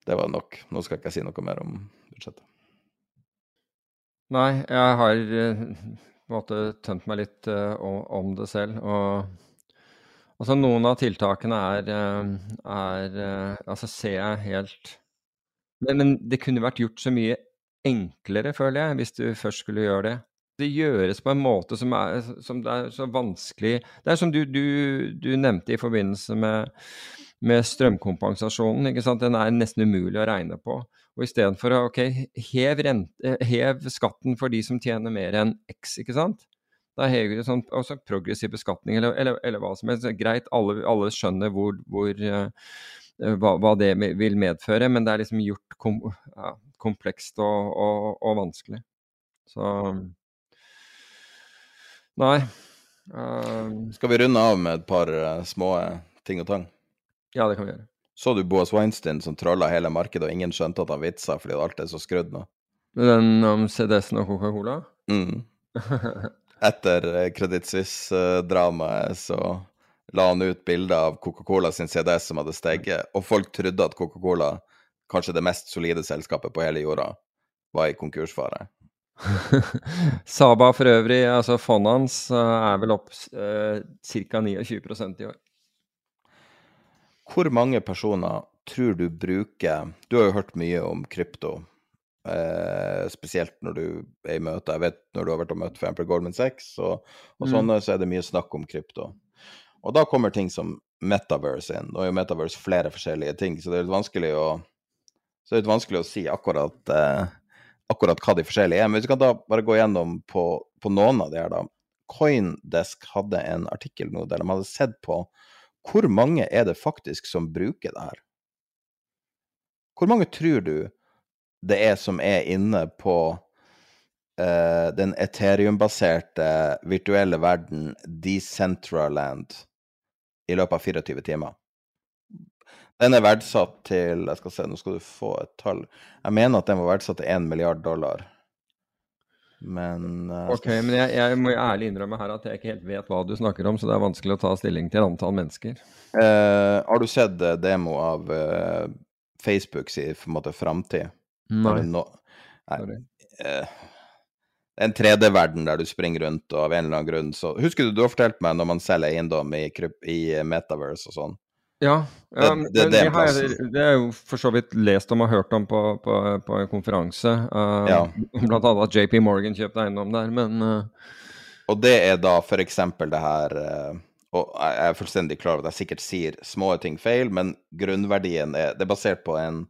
Det var nok. Nå skal ikke jeg si noe mer om budsjettet. Nei, jeg har eh, på en måte tømt meg litt uh, om det selv. Og altså, noen av tiltakene er, uh, er Altså, ser jeg helt men, men, det kunne vært gjort så mye enklere, føler jeg, hvis du først skulle gjøre det. Det gjøres på en måte som er, som er så vanskelig Det er som du, du, du nevnte i forbindelse med, med strømkompensasjonen. ikke sant? Den er nesten umulig å regne på. Og istedenfor å ok, hev, rente, hev, skatten for de som tjener mer enn X, ikke sant. Da hever du sånn, også progressiv beskatning, eller, eller, eller, hva som helst. Greit, alle, alle skjønner hvor, hvor uh, hva, hva, det vil medføre, men det er liksom gjort kom, ja, komplekst og, og, og, vanskelig. Så Nei. Uh, Skal vi runde av med et par uh, små ting og tang? Ja, det kan vi gjøre. Så du Boas Weinstein som trolla hele markedet, og ingen skjønte at han vitsa fordi alt er så skrudd nå? Den om CDS-en og Coca-Cola? Mm. etter eh, Credit Suisse-dramaet så la han ut bilder av Coca-Cola sin CDS som hadde steget, og folk trodde at Coca-Cola, kanskje det mest solide selskapet på hele jorda, var i konkursfare. Saba for øvrig, altså fondet hans, eh, er vel opp eh, ca. 29 i år. Hvor mange personer tror du bruker Du har jo hørt mye om krypto, eh, spesielt når du er i møte. Jeg vet når du har vært og møtt f.eks. Goldman Sachs og, og sånne, så er det mye snakk om krypto. Og da kommer ting som Metaverse inn. Nå er jo Metaverse flere forskjellige ting, så det er litt vanskelig å, så det er litt vanskelig å si akkurat, eh, akkurat hva de forskjellige er. Men hvis vi kan da bare gå gjennom på, på noen av de her, da. Coindesk hadde en artikkel nå der de hadde sett på hvor mange er det faktisk som bruker det her? Hvor mange tror du det er som er inne på uh, den Ethereum-baserte virtuelle verden Decentraland i løpet av 24 timer? Den er verdsatt til Jeg skal se, nå skal du få et tall. Jeg mener at den var verdsatt til 1 milliard dollar. Men uh, Ok, men jeg, jeg, må ærlig innrømme her at jeg ikke helt vet hva du snakker om, så det er vanskelig å ta stilling til antall mennesker. Uh, har du sett uh, demo av uh, Facebooks i på en måte framtid? Nei. No, nei. En 3D-verden der du springer rundt, og av en eller annen grunn så Husker du du har fortalt meg når man selger eiendom i, i Metaverse og sånn? Ja, ja det, det, det, det, har jeg, det er jo for så vidt lest om og hørt om på, på, på en konferanse. Uh, ja. Blant annet at JP Morgan kjøpte eiendom der, men uh... Og det er da f.eks. det her uh, Og jeg er fullstendig klar over at jeg sikkert sier små ting feil, men grunnverdien er Det er basert på en,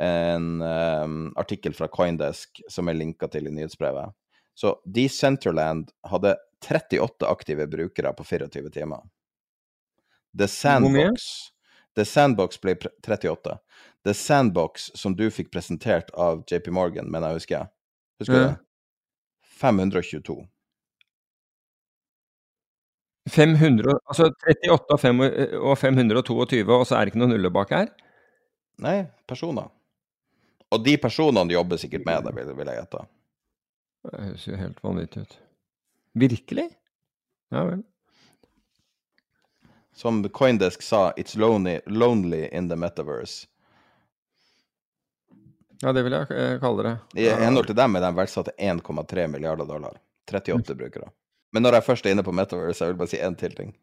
en um, artikkel fra Coindesk som er linka til i nyhetsbrevet. Så Decentraland hadde 38 aktive brukere på 24 timer. The Sandbox The Sandbox ble 38. The Sandbox som du fikk presentert av JP Morgan, mener jeg husker. Husker du Ja. det? 522. 500, altså 38 og, fem, og 522, og så er det ikke noen nuller bak her? Nei, personer. Og de personene jobber sikkert med det, vil, vil jeg gjette. Det høres jo helt vanvittig ut. Virkelig? Ja vel. Som Coindesk sa, it's lonely, lonely in the metaverse. Ja, det vil jeg eh, kalle det. I henhold til dem er de verdsatt til 1,3 milliarder dollar. 38 brukere. Men når jeg først er inne på metaverse, jeg vil bare si én til ting.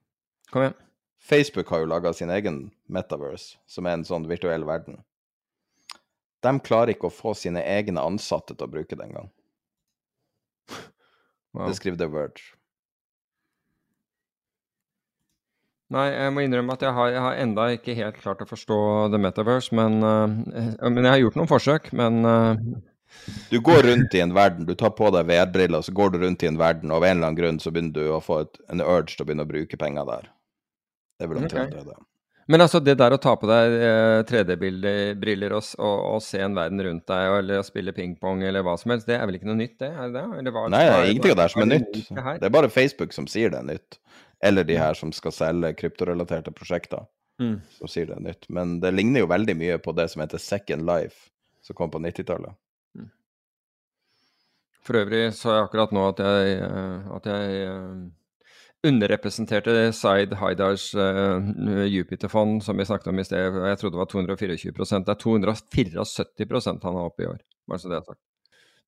Kom igjen. Facebook har jo laga sin egen metaverse, som er en sånn virtuell verden. De klarer ikke å få sine egne ansatte til å bruke det engang. Wow. Det skriver The Word. Nei, jeg må innrømme at jeg har, jeg har enda ikke helt klart å forstå The Metaverse, men, uh, men jeg har gjort noen forsøk, men uh... Du går rundt i en verden, du tar på deg VR-briller, så går du rundt i en verden, og av en eller annen grunn så begynner du å få et, en urge til å begynne å bruke penger der. Det er vel omtrent okay. det. Men altså, det der å ta på deg eh, 3D-briller og, og, og se en verden rundt deg, eller spille pingpong eller hva som helst, det er vel ikke noe nytt, det? Er det det? Eller hva, Nei, det er ingenting av det her som er nytt. det er bare Facebook som sier det er nytt. Eller de her som skal selge kryptorelaterte prosjekter, Mm. som sier det er nytt. Men det ligner jo veldig mye på det som heter Second Life, som kom på 90-tallet. For øvrig så jeg akkurat nå at jeg, eh, at jeg eh, underrepresenterte Side Haidars uh, Jupiter-fond, som vi snakket om i sted. Jeg trodde det var 224 Det er 274 han har oppe i år, bare så det er sagt.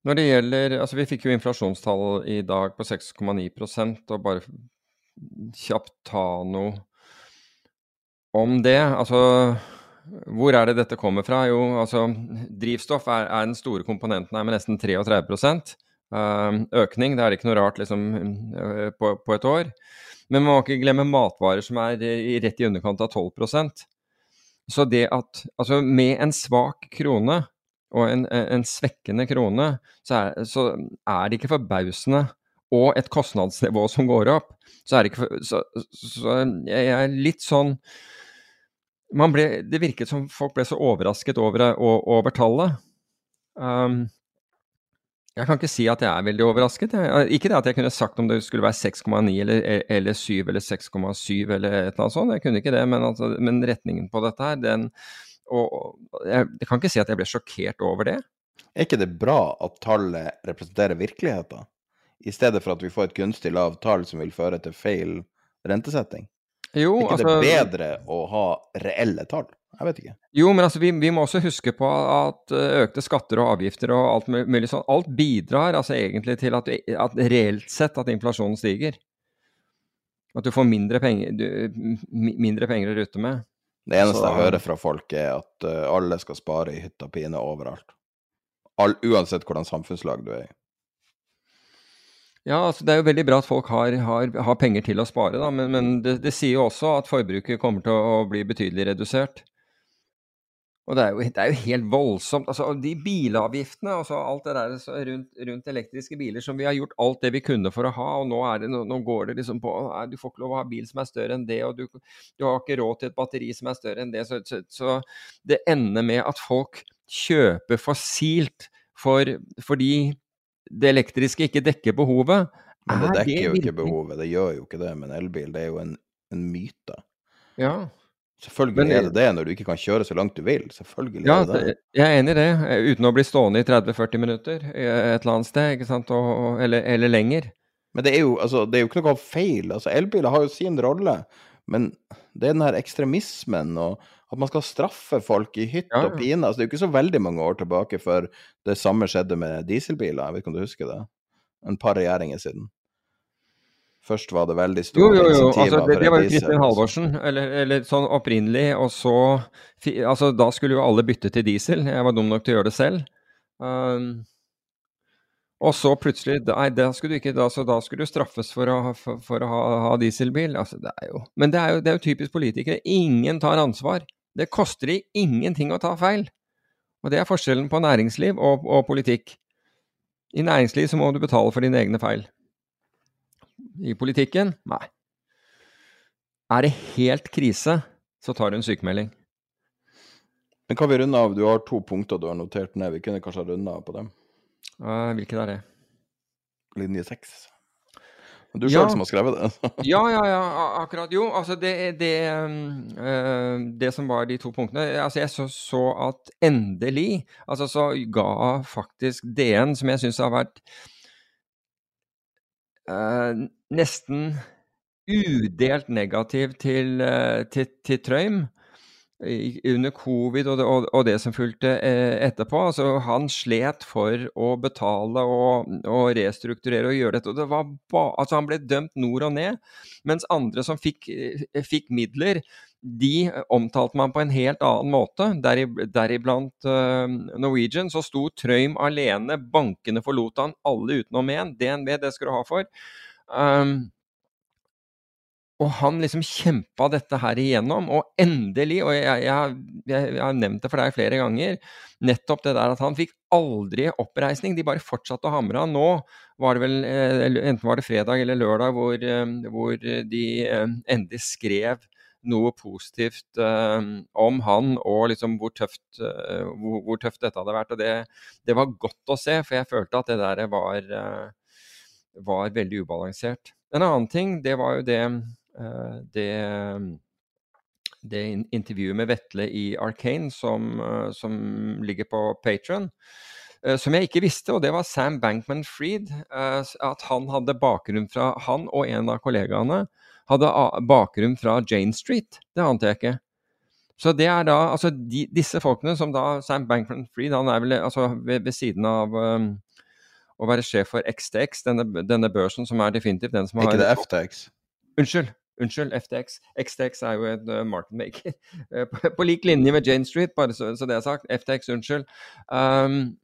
Når det gjelder Altså, vi fikk jo inflasjonstall i dag på 6,9% og bare kjapt ta noe om det. Altså hvor er det dette kommer fra? Jo, altså drivstoff er, er den store komponenten her med nesten 33 Um, økning. Det er ikke noe rart liksom, øh, på, på et år. Men man må ikke glemme matvarer som er rett i underkant av 12% Så det at Altså med en svak krone og en, en svekkende krone, så er, så er det ikke forbausende og et kostnadsnivå som går opp, så er det ikke for, så, så jeg er litt sånn ble, Det virket som folk ble så overrasket over, over tallet. Um, jeg kan ikke si at jeg er veldig overrasket. Jeg, ikke det at jeg kunne sagt om det skulle være 6,9 eller, eller 7 eller 6,7 eller et eller annet sånt, jeg kunne ikke det, men, altså, men retningen på dette her, den og, jeg, jeg kan ikke si at jeg ble sjokkert over det. Er ikke det bra at tallet representerer virkeligheten? i stedet for at vi får et gunstig lavt tall som vil føre til feil rentesetting? Jo, Er ikke altså det bedre å ha reelle tall? Jeg vet ikke. Jo, men altså, vi, vi må også huske på at eh, økte skatter og avgifter og alt mulig sånn, alt bidrar altså egentlig til at, at reelt sett at inflasjonen stiger. At du får mindre penger, du, mindre penger å rutte med. Det eneste Så- jeg hører fra folk, er at eh, alle skal spare i hytta pine overalt. All, uansett hvordan samfunnslag du er i. Ja, altså det er jo veldig bra at folk har, har, har penger til å spare, da, men, men det, det sier jo også at forbruket kommer til å bli betydelig redusert. Og det er jo, det er jo helt voldsomt. altså De bilavgiftene, altså alt det der så rundt, rundt elektriske biler som vi har gjort alt det vi kunne for å ha, og nå, det, nå, går det liksom på nei, Du får ikke lov å ha bil som er større enn det, og du, du har ikke råd til et batteri som er større enn det. Så, så, så det ender med at folk kjøper fossilt for, fordi det elektriske ikke dekker behovet. Men det Er dekker jo ikke behovet. Det gjør jo ikke det med en elbil. Det er jo en, en myte. Ja. Selvfølgelig Men er det det når du ikke kan kjøre så langt du vil. Selvfølgelig Ja, er det det. jeg er enig i det. eh, Uten å bli stående i 30-40 minutter eh, et eller annet sted, ikke sant? Og, eller, eller lenger. Men det er jo, altså, det er jo ikke noe feil. Altså, elbiler har jo sin rolle, men det er den her ekstremismen og at man skal straffe folk i hytt Ja, og pine. Altså, det er jo ikke så veldig mange år tilbake før det samme skjedde med dieselbiler. Jeg vet ikke om du husker det? En par regjeringer siden. Først var det veldig store jo, jo. jo. Altså, det, det var jo. Kristin Halvorsen, eller, eller sånn opprinnelig, og så Altså, da skulle jo alle bytte til diesel. Jeg var dum nok til å gjøre det selv. Um, og så plutselig Nei, da skulle du ikke da, så da skulle du straffes for å, for, for å ha, ha dieselbil. Altså, det er jo Men det er jo, det er jo typisk politikere. Ingen tar ansvar. Det koster de ingenting å ta feil. Og det er forskjellen på næringsliv og, og politikk. I næringsliv så må du betale for dine egne feil. I politikken nei. Er det helt krise, så tar du en sykemelding. Men kan vi runde av? Du har to punkter du har notert ned. Vi kunne kanskje ha runda av på dem. Uh, er det? Linje seks. Du sjøl Ja. som har skrevet det. Ja, ja, ja, akkurat. Jo, altså det, det, um, eh, det som var de to punktene Altså jeg så, så at endelig Altså så ga faktisk DN, som jeg syns har vært eh, nesten udelt negativ til, eh, til, til Trøim under covid og det, og, det som fulgte eh, etterpå. Altså, han slet for å betale og, og restrukturere og gjøre dette. og det ba, altså, Han ble dømt nord og ned, mens andre som fikk, eh, fikk midler, de omtalte man på en helt annen måte. Der, Deriblant uh, Norwegian. Så sto Trøim alene, bankene forlot han, alle utenom én. DNB, det skal du ha for. Um, og han liksom kjempa dette her igjennom, og endelig, og jeg, jeg, jeg, har nevnt det for deg flere ganger, nettopp det der at han fikk aldri oppreisning, de bare fortsatte å hamre. Nå var det vel, eh, enten var det fredag eller lørdag, hvor, eh, hvor de eh, endelig skrev noe positivt om han og liksom hvor tøft, eh, hvor, hvor tøft dette hadde vært. Og det, det var godt å se, for jeg følte at det der var, eh, var veldig ubalansert. En annen ting, det var jo det, eh, det, det intervjuet med Vetle i Arcane som, eh, som ligger på Patron. Som jeg ikke visste, og det var Sam Bankman Fried. eh, At han hadde bakgrunn fra Han og en av kollegaene hadde bakgrunn fra Jane Street. Det ante jeg ikke. Så det er da Altså de, disse folkene som da Sam Bankman Fried, han er vel altså ved, ved siden av um, å være sjef for XTX, denne, denne børsen som er definitivt den som har ikke det FTX? Unnskyld. Unnskyld, FTX. XTX er jo en uh, market maker. Eh, på, på lik linje med Jane Street, bare så, så det er sagt. FTX, unnskyld. Um,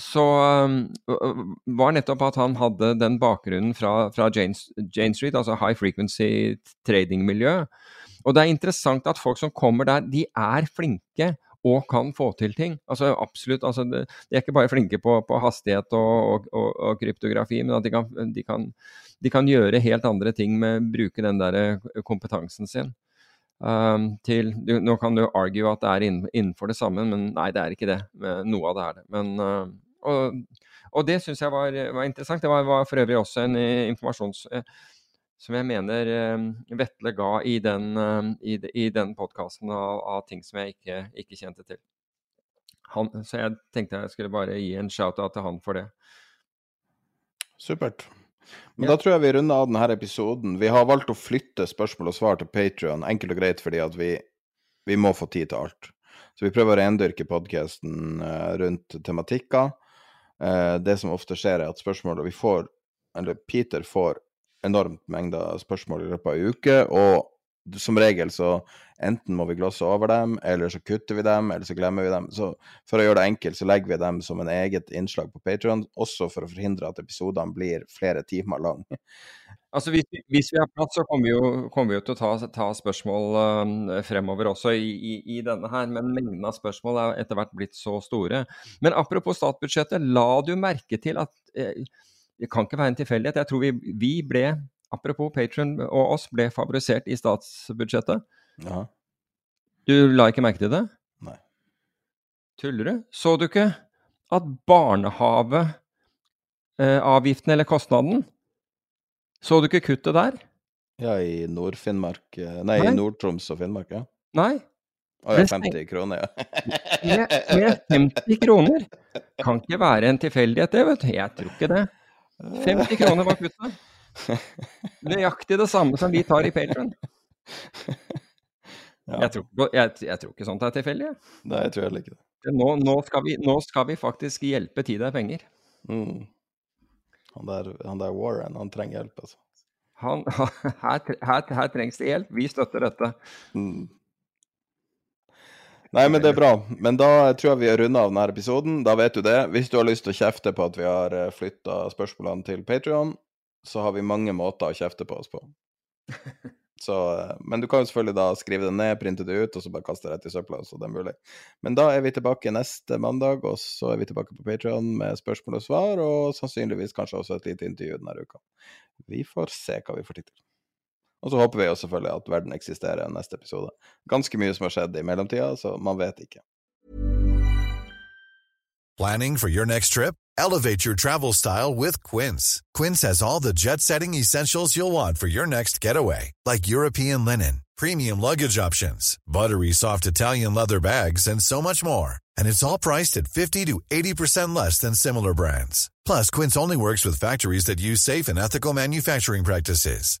så um, var nettopp at han hadde den bakgrunnen fra, fra Jane, Jane Street, altså high frequency trading-miljø. Og det er interessant at folk som kommer der, de er flinke og kan få til ting. Altså absolutt. Altså, de, er ikke bare flinke på, på hastighet og, og, og, og kryptografi, men at de kan, de, kan, de kan gjøre helt andre ting med å bruke den der kompetansen sin. Um, til, du, nå kan du argue at det er inn, innenfor det samme, men nei, det er ikke det. Men Noe av det er det. Men, uh, og, og det syns jeg var, var interessant. Det var, var for øvrig også en eh, informasjons... eh, som jeg mener eh, Vetle ga i den, eh, i, i den podkasten av, av ting som jeg ikke, ikke kjente til. Han, så jeg tenkte jeg skulle bare gi en shout-out til han for det. Supert. Men da tror jeg vi runder av denne episoden. Vi har valgt å flytte spørsmål og svar til Patrion, enkelt og greit fordi at vi, vi må få tid til alt. Så vi prøver å rendyrke podkasten rundt tematikker. Eh, det som ofte skjer, er at spørsmålet vi får, eller Peter får enormt mengder spørsmål i løpet av ei uke, og som regel så enten må vi glosse over dem, eller så kutter vi dem, eller så glemmer vi dem. Så for å gjøre det enkelt, så legger vi dem som en eget innslag på Patrion, også for å forhindre at episodene blir flere timer lang. Altså hvis, hvis, vi har plass, så kommer vi jo, kommer vi jo til å ta, ta spørsmål uh, fremover også i, i, i, denne her, men mengden av spørsmål er etter hvert blitt så store. Men apropos statsbudsjettet, la du merke til at uh, Det kan ikke være en tilfeldighet. Jeg tror vi, vi ble, apropos Patron og oss, ble favorisert i statsbudsjettet. Ja. Du la ikke merke til det? Nei. Tuller du? Så du ikke at barnehaveavgiften, eh, eller kostnaden, så du ikke kuttet der? Ja, i Nord-Finnmark eh, Nei, Nei. i Nord-Troms og Finnmark, ja. Nei. Å ja, 50 kroner, ja. med, med 50 kroner! Kan ikke være en tilfeldighet, det, vet du. Jeg tror ikke det. 50 kroner var kuttet. Nøyaktig det samme som vi tar i Patron. Ja. Jeg, tror, jeg, jeg, tror, ikke sånt er tilfeldig. Nei, jeg tror heller ikke det. Nå, nå, skal vi, nå, skal vi, faktisk hjelpe tid er penger. Mm. Han der, han der, Warren, han trenger hjelp, altså. Han, her, her, her, trengs det hjelp. Vi støtter dette. Mm. Nei, men det er bra. Men da tror jeg vi har runda av denne episoden. Da vet du det. Hvis du har lyst til å kjefte på at vi har eh, flytta spørsmålene til Patrion, så har vi mange måter å kjefte på oss på. Så, eh, men du kan jo selvfølgelig da skrive det ned, printe det ut, og så bare kaste det rett i søpla. så det er mulig. Men da er vi tilbake neste mandag, og så er vi tilbake på Patrion med spørsmål og svar, og sannsynligvis kanskje også et lite intervju denne uka. Vi får se hva vi får tid til. Og så håper vi jo selvfølgelig at verden eksisterer neste episode. Ganske mye som har skjedd i mellomtida, så man vet ikke. Planning for your next trip? Elevate your travel style with Quince. Quince has all the jet-setting essentials you'll want for your next getaway, like European linen, premium luggage options, buttery soft Italian leather bags, and so much more. And it's all priced at 50 to 80% less than similar brands. Plus, Quince only works with factories that use safe and ethical manufacturing practices.